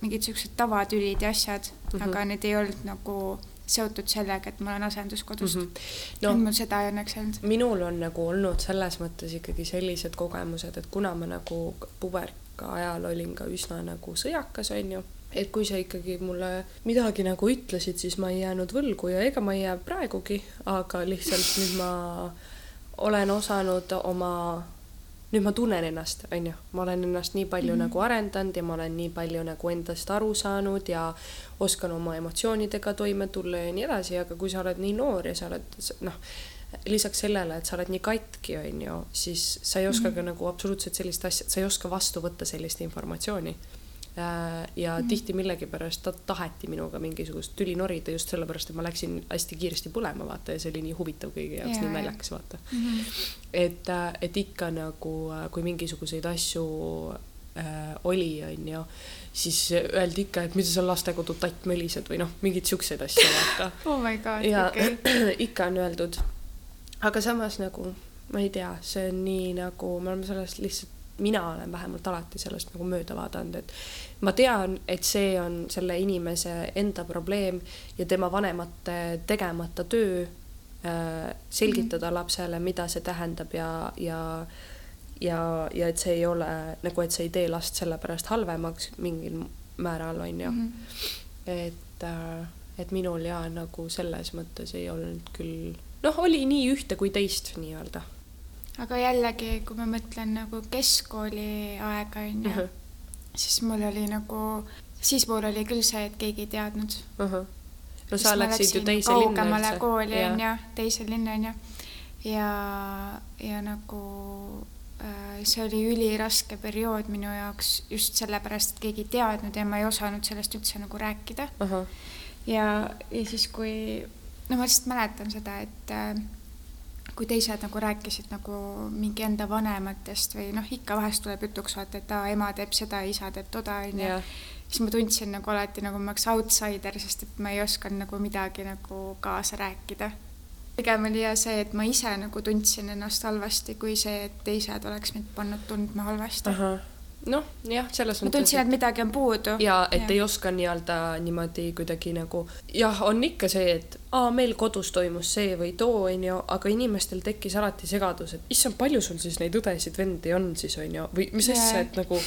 mingid siuksed tavatülid ja asjad uh, -huh. aga need ei olnud nagu seotud sellega, et ma olen asenduskodust mm. -hmm. No, mul seda õnneks ei olnud. minul on nagu olnud selles mõttes ikkagi sellised kogemused, et kuna ma nagu puberka ajal olin ka üsna nagu sõjakas, onju, et kui sa ikkagi mulle midagi nagu ütlesid, siis ma ei jäänud võlgu ja ega ma ei jää praegugi, aga lihtsalt nüüd ma olen osanud oma nüüd ma tunnen ennast, on ju, ma olen ennast nii palju mm -hmm. nagu arendanud ja ma olen nii palju nagu endast aru saanud ja oskan oma emotsioonidega toime tulla ja nii edasi, aga kui sa oled nii noor ja sa oled noh, lisaks sellele, et sa oled nii katki, on ju, siis sa ei oska mm -hmm. ka nagu absoluutselt sellist asja, sa ei oska vastu võtta sellist informatsiooni ja mm -hmm. tihti millegipärast ta taheti minuga mingisugust tüli norida just sellepärast, et ma läksin hästi kiiresti põlema, vaata, ja see oli nii huvitav kõigi jaoks, nii naljakas, vaata mm. -hmm. et, äh, et ikka nagu, äh, kui mingisuguseid asju äh, oli, onju, siis öeldi ikka, et mida sa lastekodu tatt mölised või noh, mingeid siukseid asju, vaata [laughs] oh my god, ja okay. [clears throat] ikka on öeldud. aga samas nagu, ma ei tea, see on nii nagu, me oleme sellest lihtsalt mina olen vähemalt alati sellest nagu mööda vaadanud, et ma tean, et see on selle inimese enda probleem ja tema vanemate tegemata töö äh, selgitada mm -hmm. lapsele, mida see tähendab ja, ja ja, ja et see ei ole nagu, et see ei tee last sellepärast halvemaks mingil määral, on ju mm. -hmm. et äh,, et minul ja nagu selles mõttes ei olnud küll, noh, oli nii ühte kui teist nii-öelda aga jällegi, kui ma mõtlen nagu keskkooli aega onju uh, -huh. Siis mul oli nagu, siis mul oli küll see, et keegi ei teadnud uh. -huh. no sa läksid ju teise linna üldse. kooli onju, teise linna onju ja, ja nagu äh, see oli üliraske periood minu jaoks just sellepärast, et keegi ei teadnud ja ma ei osanud sellest üldse nagu rääkida uh. -huh. ja, ja siis, kui, no ma lihtsalt mäletan seda, et äh, kui teised nagu rääkisid nagu mingi enda vanematest või noh, ikka vahest tuleb jutuks vaata, et aa, ema teeb seda, isa teeb toda, onju. siis ma tundsin nagu alati nagu ma oleks outsider, sest et ma ei osanud nagu midagi nagu kaasa rääkida. pigem oli ja see, et ma ise nagu tundsin ennast halvasti, kui see, et teised oleks mind pannud tundma halvasti noh, jah, selles mõttes. ma tundsin, et midagi on puudu. ja et ja. ei oska nii-öelda niimoodi kuidagi nagu jah, on ikka see, et aa, meil kodus toimus see või too, onju, aga inimestel tekkis alati segadus, et issand, palju sul siis neid õdesid-vendi on siis onju või mis asja, et nagu,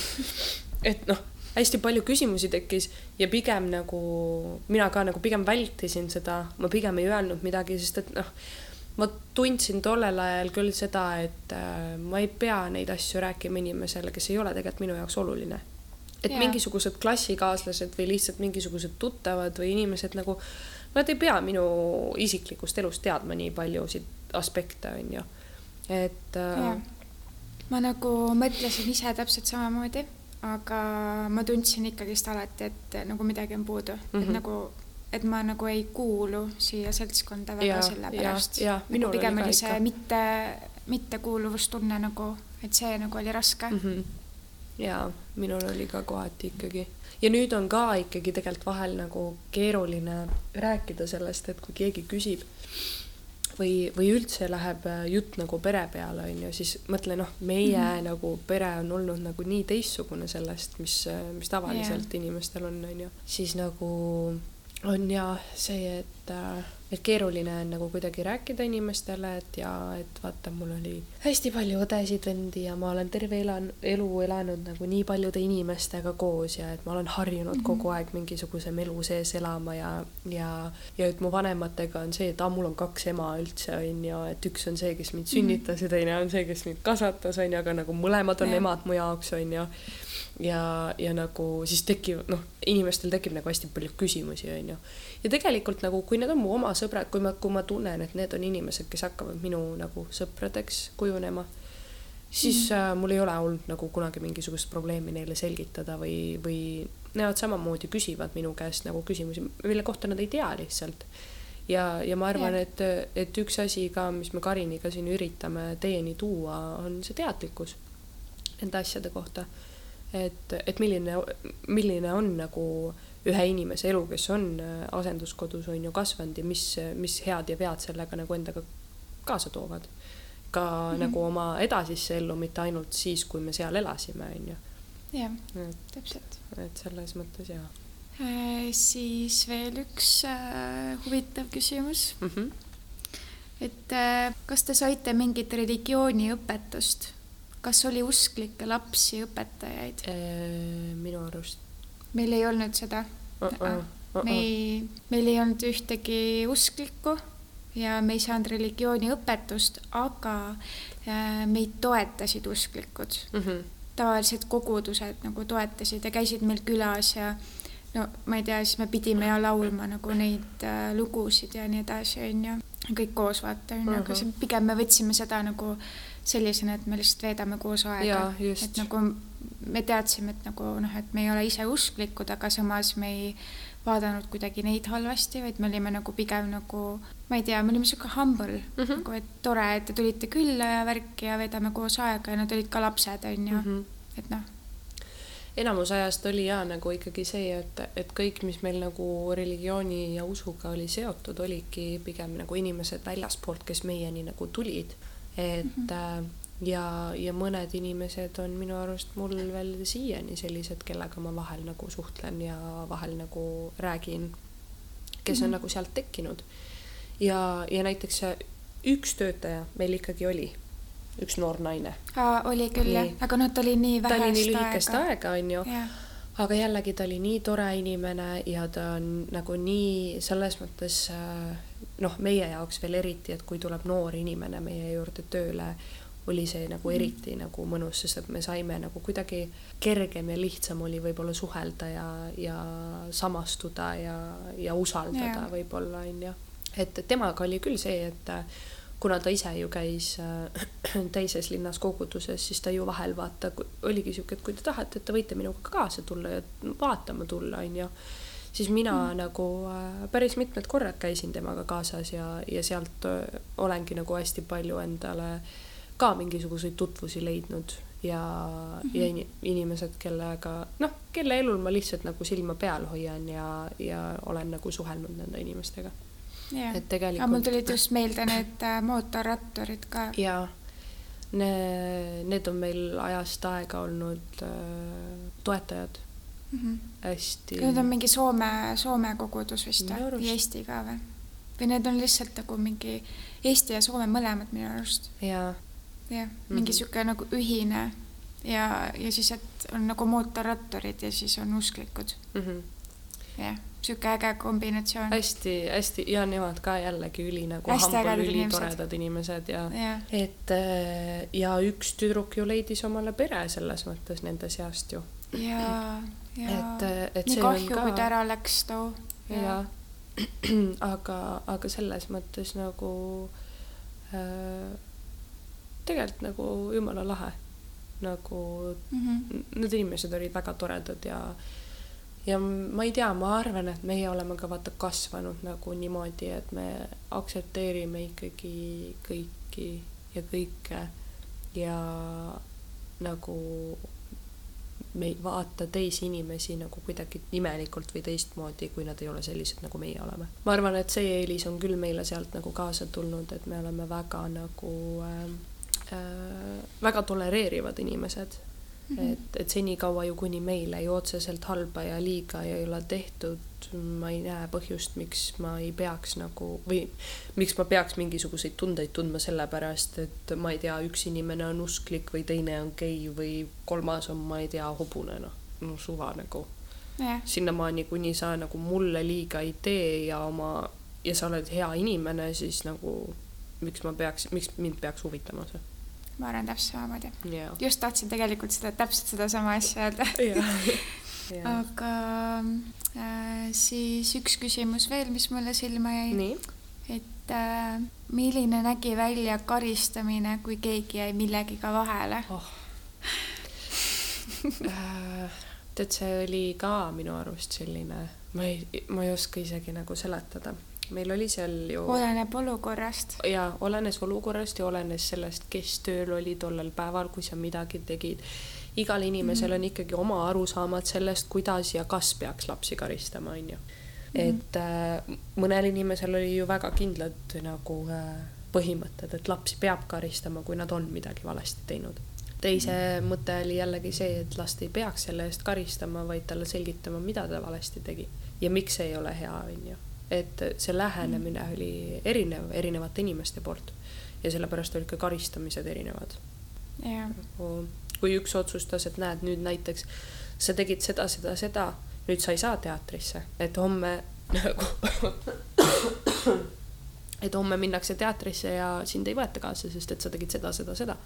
et noh, hästi palju küsimusi tekkis ja pigem nagu mina ka nagu pigem vältisin seda, ma pigem ei öelnud midagi, sest et noh ma tundsin tollel ajal küll seda, et äh, ma ei pea neid asju rääkima inimesele, kes ei ole tegelikult minu jaoks oluline. et yeah. mingisugused klassikaaslased või lihtsalt mingisugused tuttavad või inimesed nagu, nad ei pea minu isiklikust elust teadma nii paljusid aspekte, on ju. et äh.... Yeah. ma nagu mõtlesin ise täpselt samamoodi, aga ma tundsin ikkagist alati, et nagu midagi on puudu mm, -hmm. et mhm. nagu et ma nagu ei kuulu siia seltskonda väga sellepärast. Nagu pigem oli see mitte, mittekuuluvustunne nagu, et see nagu oli raske mm. -hmm. ja minul oli ka kohati ikkagi ja nüüd on ka ikkagi tegelikult vahel nagu keeruline rääkida sellest, et kui keegi küsib või, või üldse läheb äh, jutt nagu pere peale, on ju, siis mõtle, noh, meie mm -hmm. nagu pere on olnud nagu nii teistsugune sellest, mis, mis tavaliselt yeah. inimestel on, on ju, siis nagu on ja see, et, äh, et keeruline on nagu kuidagi rääkida inimestele, et ja et vaata, mul oli hästi palju õdesid, vendi ja ma olen terve elan-, elu elanud nagu nii paljude inimestega koos ja et ma olen harjunud mm -hmm. kogu aeg mingisuguse melu sees elama ja, ja, ja et mu vanematega on see, et aa, mul on kaks ema üldse, on ju, et üks on see, kes mind mhm. sünnitas ja teine on see, kes mind kasvatas, on ju, aga nagu mõlemad on ja. emad mu jaoks, on ju ja, ja nagu siis tekib, noh, inimestel tekib nagu hästi palju küsimusi, onju. ja tegelikult nagu, kui need on mu oma sõbrad, kui ma, kui ma tunnen, et need on inimesed, kes hakkavad minu nagu sõpradeks kujunema, siis mm äh, mul ei ole olnud nagu kunagi mingisugust probleemi neile selgitada või, või nemad samamoodi küsivad minu käest nagu küsimusi, mille kohta nad ei tea lihtsalt. ja, ja ma arvan, et, et üks asi ka, mis me Kariniga siin üritame teieni tuua, on see teadlikkus nende asjade kohta. Et, et milline, milline on nagu ühe inimese elu, kes on asenduskodus, on ju kasvanud ja mis, mis head ja vead sellega nagu endaga kaasa toovad. ka mm -hmm. nagu oma edasisse ellu, mitte ainult siis, kui me seal elasime, on ju. jah, täpselt. et selles mõttes jaa Äh, siis veel üks äh, huvitav küsimus mm. -hmm. et äh, kas te saite mingit religiooniõpetust, kas oli usklikke lapsi, õpetajaid? minu arust. meil ei olnud seda uh. -uh. Uh -uh. me ei, meil ei olnud ühtegi usklikku ja me ei saanud religiooniõpetust, aga meid toetasid usklikud mm. -hmm. tavaliselt kogudused nagu toetasid ja käisid meil külas ja no ma ei tea, siis me pidime ja laulma nagu neid äh, lugusid ja nii edasi, onju. kõik koos vaata, onju, aga see pigem me võtsime seda nagu sellisena, et me lihtsalt veedame koos aega. et nagu me teadsime, et nagu noh, et me ei ole ise usklikud, aga samas me ei vaadanud kuidagi neid halvasti, vaid me olime nagu pigem nagu, ma ei tea, me olime sihuke humble mm, -hmm. nagu et tore, et te tulite külla ja värki ja veedame koos aega ja nad olid ka lapsed, onju mm. -hmm. et noh enamus ajast oli ja nagu ikkagi see, et, et kõik, mis meil nagu religiooni ja usuga oli seotud, olidki pigem nagu inimesed väljaspoolt, kes meieni nagu tulid. Et -hmm. ja, ja mõned inimesed on minu arust mul veel siiani sellised, kellega ma vahel nagu suhtlen ja vahel nagu räägin, kes on mm -hmm. nagu sealt tekkinud. ja, ja näiteks üks töötaja meil ikkagi oli üks noor naine. oli küll jah, aga noh, ta oli nii vähest aega. ta oli nii lühikest aega, onju. aga jällegi ta oli nii tore inimene ja ta on nagu nii selles mõttes äh, noh, meie jaoks veel eriti, et kui tuleb noor inimene meie juurde tööle, oli see nagu mhm. eriti mm. nagu mõnus, sest et me saime nagu kuidagi kergem ja lihtsam oli võib-olla suhelda ja, ja samastuda ja, ja usaldada võib-olla onju. et temaga oli küll see, et kuna ta ise ju käis äh, [clears throat] teises linnas koguduses, siis ta ju vahel vaata, oligi sihuke, et kui te tahate, et te võite minuga kaasa tulla ja vaatama tulla, onju. Siis mina mm. nagu äh, päris mitmed korrad käisin temaga kaasas ja, ja sealt äh, olengi nagu hästi palju endale ka mingisuguseid tutvusi leidnud ja mm, -hmm. ja in, inimesed, kellega noh, kelle elul ma lihtsalt nagu silma peal hoian ja, ja olen nagu suhelnud nende inimestega et tegelikult. mul tulid just meelde need äh, mootorratturid ka. jaa, need, need on meil ajast aega olnud äh, toetajad mm. -hmm. hästi. Need on mingi Soome, Soome kogudus vist või Eesti ka või? või need on lihtsalt nagu mingi Eesti ja Soome mõlemad minu arust. jaa. jah, mingi mm -hmm. nagu ühine ja, ja siis, et on nagu mootorratturid ja siis on usklikud mm. -hmm. jah sihuke äge kombinatsioon. hästi-hästi ja nemad ka jällegi üli nagu ülitoredad inimesed ja, ja. et äh, ja üks tüdruk ju leidis omale pere selles mõttes nende seast ju. ja, ja et, äh, et nii kahju, ka... kui ta ära läks too. ja, [clears throat] aga, aga selles mõttes nagu äh, tegelikult nagu jumala lahe. Nagu mm -hmm. need inimesed olid väga toredad ja ja ma ei tea, ma arvan, et meie oleme ka vaata kasvanud nagu niimoodi, et me aktsepteerime ikkagi kõiki ja kõike. Ja nagu me ei vaata teisi inimesi nagu kuidagi imelikult või teistmoodi, kui nad ei ole sellised, nagu meie oleme. ma arvan, et see eelis on küll meile sealt nagu kaasa tulnud, et me oleme väga nagu äh, äh, väga tolereerivad inimesed Mm -hmm. et, et senikaua ju, kuni meile ju otseselt halba ja liiga ei ole tehtud, ma ei näe põhjust, miks ma ei peaks nagu või miks ma peaks mingisuguseid tundeid tundma sellepärast, et ma ei tea, üks inimene on usklik või teine on gei või kolmas on, ma ei tea, hobune, noh, no suva nagu. Yeah.. sinnamaani, kuni sa nagu mulle liiga ei tee ja oma ja sa oled hea inimene, siis nagu miks ma peaks, miks mind peaks huvitama see? Ma arvan täpselt samamoodi. Yeah.. just tahtsin tegelikult seda, täpselt sedasama asja öelda. Yeah. [laughs] aga äh, siis üks küsimus veel, mis mulle silma jäi. et äh, milline nägi välja karistamine, kui keegi jäi millegiga vahele oh. [laughs] äh, tead, see oli ka minu arust selline, ma ei, ma ei oska isegi nagu seletada, meil oli seal ju. oleneb olukorrast. ja olenes olukorrast ja olenes sellest, kes tööl oli tollel päeval, kui sa midagi tegid. Igal inimesel mm -hmm. on ikkagi oma arusaamad sellest, kuidas ja kas peaks lapsi karistama, onju. et äh, mõnel inimesel oli ju väga kindlad nagu äh, põhimõtted, et lapsi peab karistama, kui nad on midagi valesti teinud teise mõte oli jällegi see, et last ei peaks selle eest karistama, vaid talle selgitama, mida ta valesti tegi ja miks see ei ole hea, onju. et see lähenemine mm. oli erinev erinevate inimeste poolt ja sellepärast olid ka karistamised erinevad yeah.. Nagu, kui üks otsustas, et näed, nüüd näiteks sa tegid seda, seda, seda, nüüd sa ei saa teatrisse, et homme nagu [coughs] et homme minnakse teatrisse ja sind ei võeta kaasa, sest et sa tegid seda, seda, seda.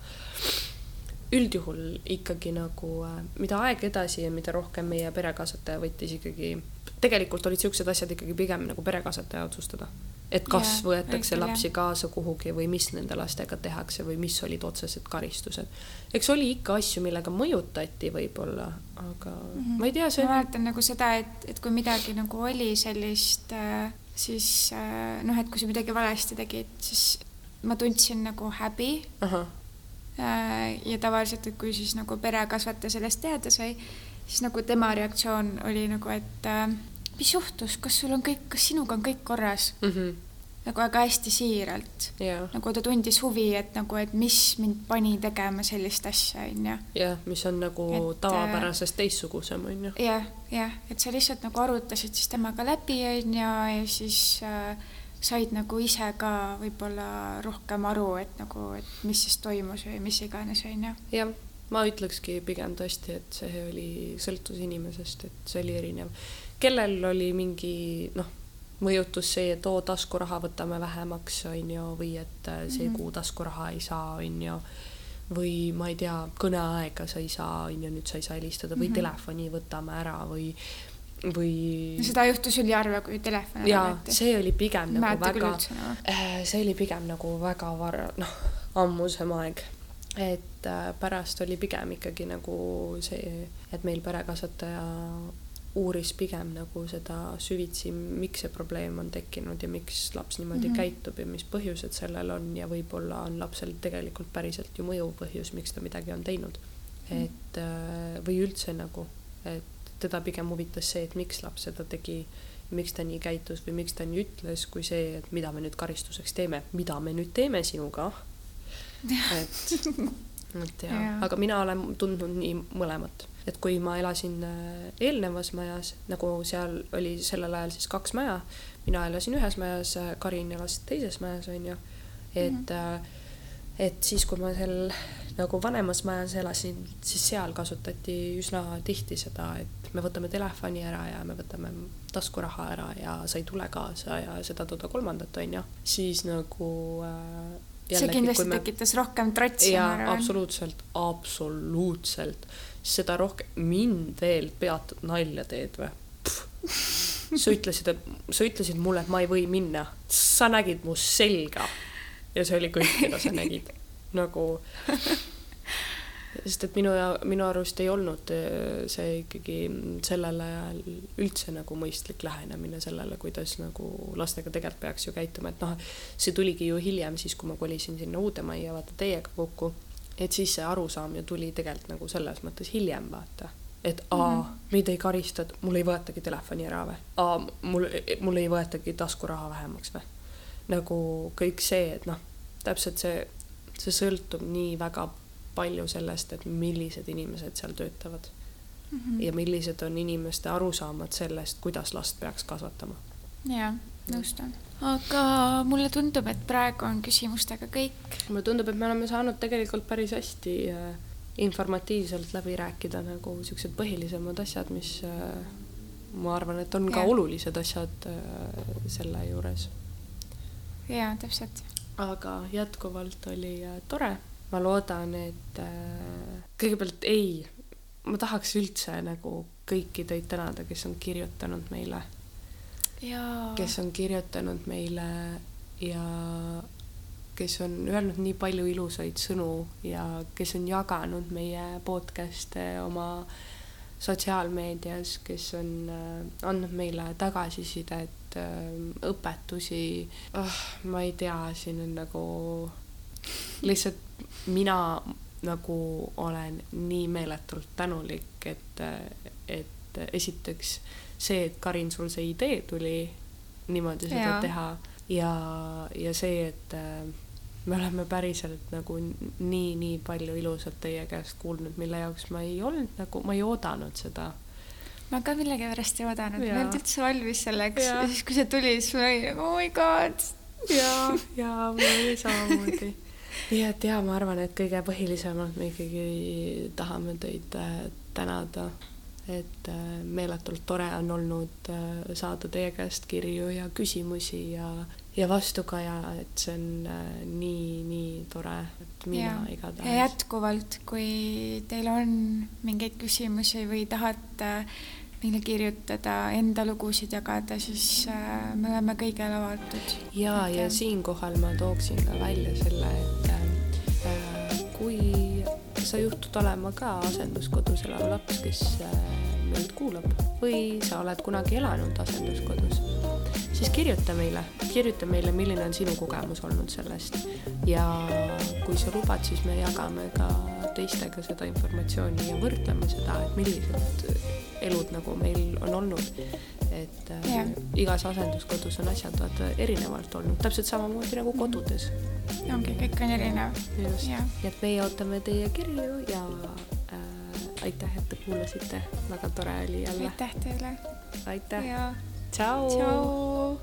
Üldjuhul ikkagi nagu, äh, mida aeg edasi ja mida rohkem meie perekasvataja võttis ikkagi, tegelikult olid siuksed asjad ikkagi pigem nagu perekasvataja otsustada. et kas yeah, võetakse õigel, lapsi kaasa kuhugi või mis nende lastega tehakse või mis olid otsesed karistused. eks oli ikka asju, millega mõjutati võib-olla, aga mm -hmm. ma ei tea, see. ma mäletan nagu seda, et, et kui midagi nagu oli sellist, äh, siis äh, noh, et kui sa midagi valesti tegid, siis ma tundsin nagu häbi. Äh, ja tavaliselt, et kui siis nagu perekasvataja sellest teada sai, siis nagu tema reaktsioon oli nagu, et äh, mis juhtus, kas sul on kõik, kas sinuga on kõik korras mm? -hmm. nagu väga hästi siiralt yeah.. nagu ta tundis huvi, et nagu, et mis mind pani tegema sellist asja, onju. jah, mis on nagu et, tavapärasest teistsugusem, onju. jah, jah, et sa lihtsalt nagu arutasid siis temaga läbi, onju, ja siis äh, said nagu ise ka võib-olla rohkem aru, et nagu, et mis siis toimus või mis iganes, onju. jah, ma ütlekski pigem tõesti, et see oli, sõltus inimesest, et see oli erinev. kellel oli mingi noh, mõjutus see, et oo, taskuraha võtame vähemaks, onju, või et äh, see -hmm. kuu taskuraha ei saa, onju või ma ei tea, kõneaega sa ei saa, onju, nüüd sa ei saa helistada või mm -hmm. telefoni võtame ära või või. seda juhtus üliharva, kui telefon võeti. see oli pigem nagu Mäeta väga. Äh, see oli pigem nagu väga vara, noh, ammusem aeg. Et äh, pärast oli pigem ikkagi nagu see, et meil perekasvataja uuris pigem nagu seda süvitsi, miks see probleem on tekkinud ja miks laps niimoodi mm -hmm. käitub ja mis põhjused sellel on ja võib-olla on lapsel tegelikult päriselt ju mõjuv põhjus, miks ta midagi on teinud. Mhm. et äh, või üldse nagu, et teda pigem huvitas see, et miks laps seda tegi, miks ta nii käitus või miks ta nii ütles, kui see, et mida me nüüd karistuseks teeme, mida me nüüd teeme sinuga. Et, et jah ja., aga mina olen tundnud nii mõlemat, et kui ma elasin äh, eelnevas majas, nagu seal oli sellel ajal siis kaks maja, mina elasin ühes majas, äh, Karin elas teises majas, onju, et mm -hmm et siis, kui ma seal nagu vanemas majas elasin, siis seal kasutati üsna tihti seda, et me võtame telefoni ära ja me võtame taskuraha ära ja sa ei tule kaasa ja seda-toda kolmandat, onju, siis nagu äh, see kindlasti me... tekitas rohkem trotsi. jaa, absoluutselt, absoluutselt. seda rohkem, mind veel peatud nalja teed või? sa ütlesid, et sa ütlesid mulle, et ma ei või minna, sa nägid mu selga ja see oli kõik, mida sa nägid nagu sest et minu ja minu arust ei olnud äh, see ikkagi sellel ajal üldse nagu mõistlik lähenemine sellele, kuidas nagu lastega tegelikult peaks ju käituma, et noh, see tuligi ju hiljem siis, kui ma kolisin sinna uude majja, vaata teiega kokku, et siis see arusaam ju tuli tegelikult nagu selles mõttes hiljem, vaata. Et aa mm, -hmm. meid ei karistata, mul ei võetagi telefoni ära või, aa, mul, mul ei võetagi taskuraha vähemaks või? Nagu kõik see, et noh, täpselt see, see sõltub nii väga palju sellest, et millised inimesed seal töötavad mm. -hmm. ja millised on inimeste arusaamad sellest, kuidas last peaks kasvatama. jah, nõustun. aga mulle tundub, et praegu on küsimustega kõik. mulle tundub, et me oleme saanud tegelikult päris hästi äh, informatiivselt läbi rääkida nagu siuksed põhilisemad asjad, mis äh, ma arvan, et on ka ja. olulised asjad äh, selle juures. jaa, täpselt aga jätkuvalt oli tore. Ma loodan, et äh, kõigepealt ei, ma tahaks üldse nagu kõiki teid tänada, kes on kirjutanud meile. kes on kirjutanud meile ja kes on öelnud nii palju ilusaid sõnu ja kes on jaganud meie podcast'e oma sotsiaalmeedias, kes on äh, andnud meile tagasisidet äh, õpetusi. Oh,, ma ei tea, siin on nagu lihtsalt mina nagu olen nii meeletult tänulik, et, et esiteks see, et Karin, sul see idee tuli niimoodi seda ja. teha ja, ja see, et äh, me oleme päriselt nagu nii, nii palju ilusat teie käest kuulnud, mille jaoks ma ei olnud nagu, ma ei oodanud seda. ma ka millegipärast ei oodanud, ma ei olnud üldse valmis selleks ja siis, kui see tuli, siis ma olin nagu oh my god. ja, ja mul oli samamoodi nii et ja ma arvan, et kõige põhilisemalt me ikkagi tahame teid äh, tänada et äh, meeletult tore on olnud äh, saada teie käest kirju ja küsimusi ja, ja vastukaja, et see on äh, nii, nii tore, et mina ja. igatahes. ja jätkuvalt, kui teil on mingeid küsimusi või tahate meile kirjutada, enda lugusid jagada, siis me oleme kõigele avatud. ja, ja siinkohal ma tooksin ka välja selle, et äh, kui sa juhtud olema ka asenduskodus elav laps, kes äh, meid kuulab või sa oled kunagi elanud asenduskodus, siis kirjuta meile, kirjuta meile, milline on sinu kogemus olnud sellest ja kui sa lubad, siis me jagame ka teistega seda informatsiooni ja võrdleme seda, et millised elud nagu meil on olnud. et yeah. Äh, igas asenduskodus on asjad vaata erinevalt olnud, täpselt samamoodi nagu kodudes ongi, kõik on erinev. just, nii et meie ootame teie kirju ja äh, aitäh, et te kuulasite, väga tore oli jälle. aitäh teile. aitäh. Ciao. Ciao.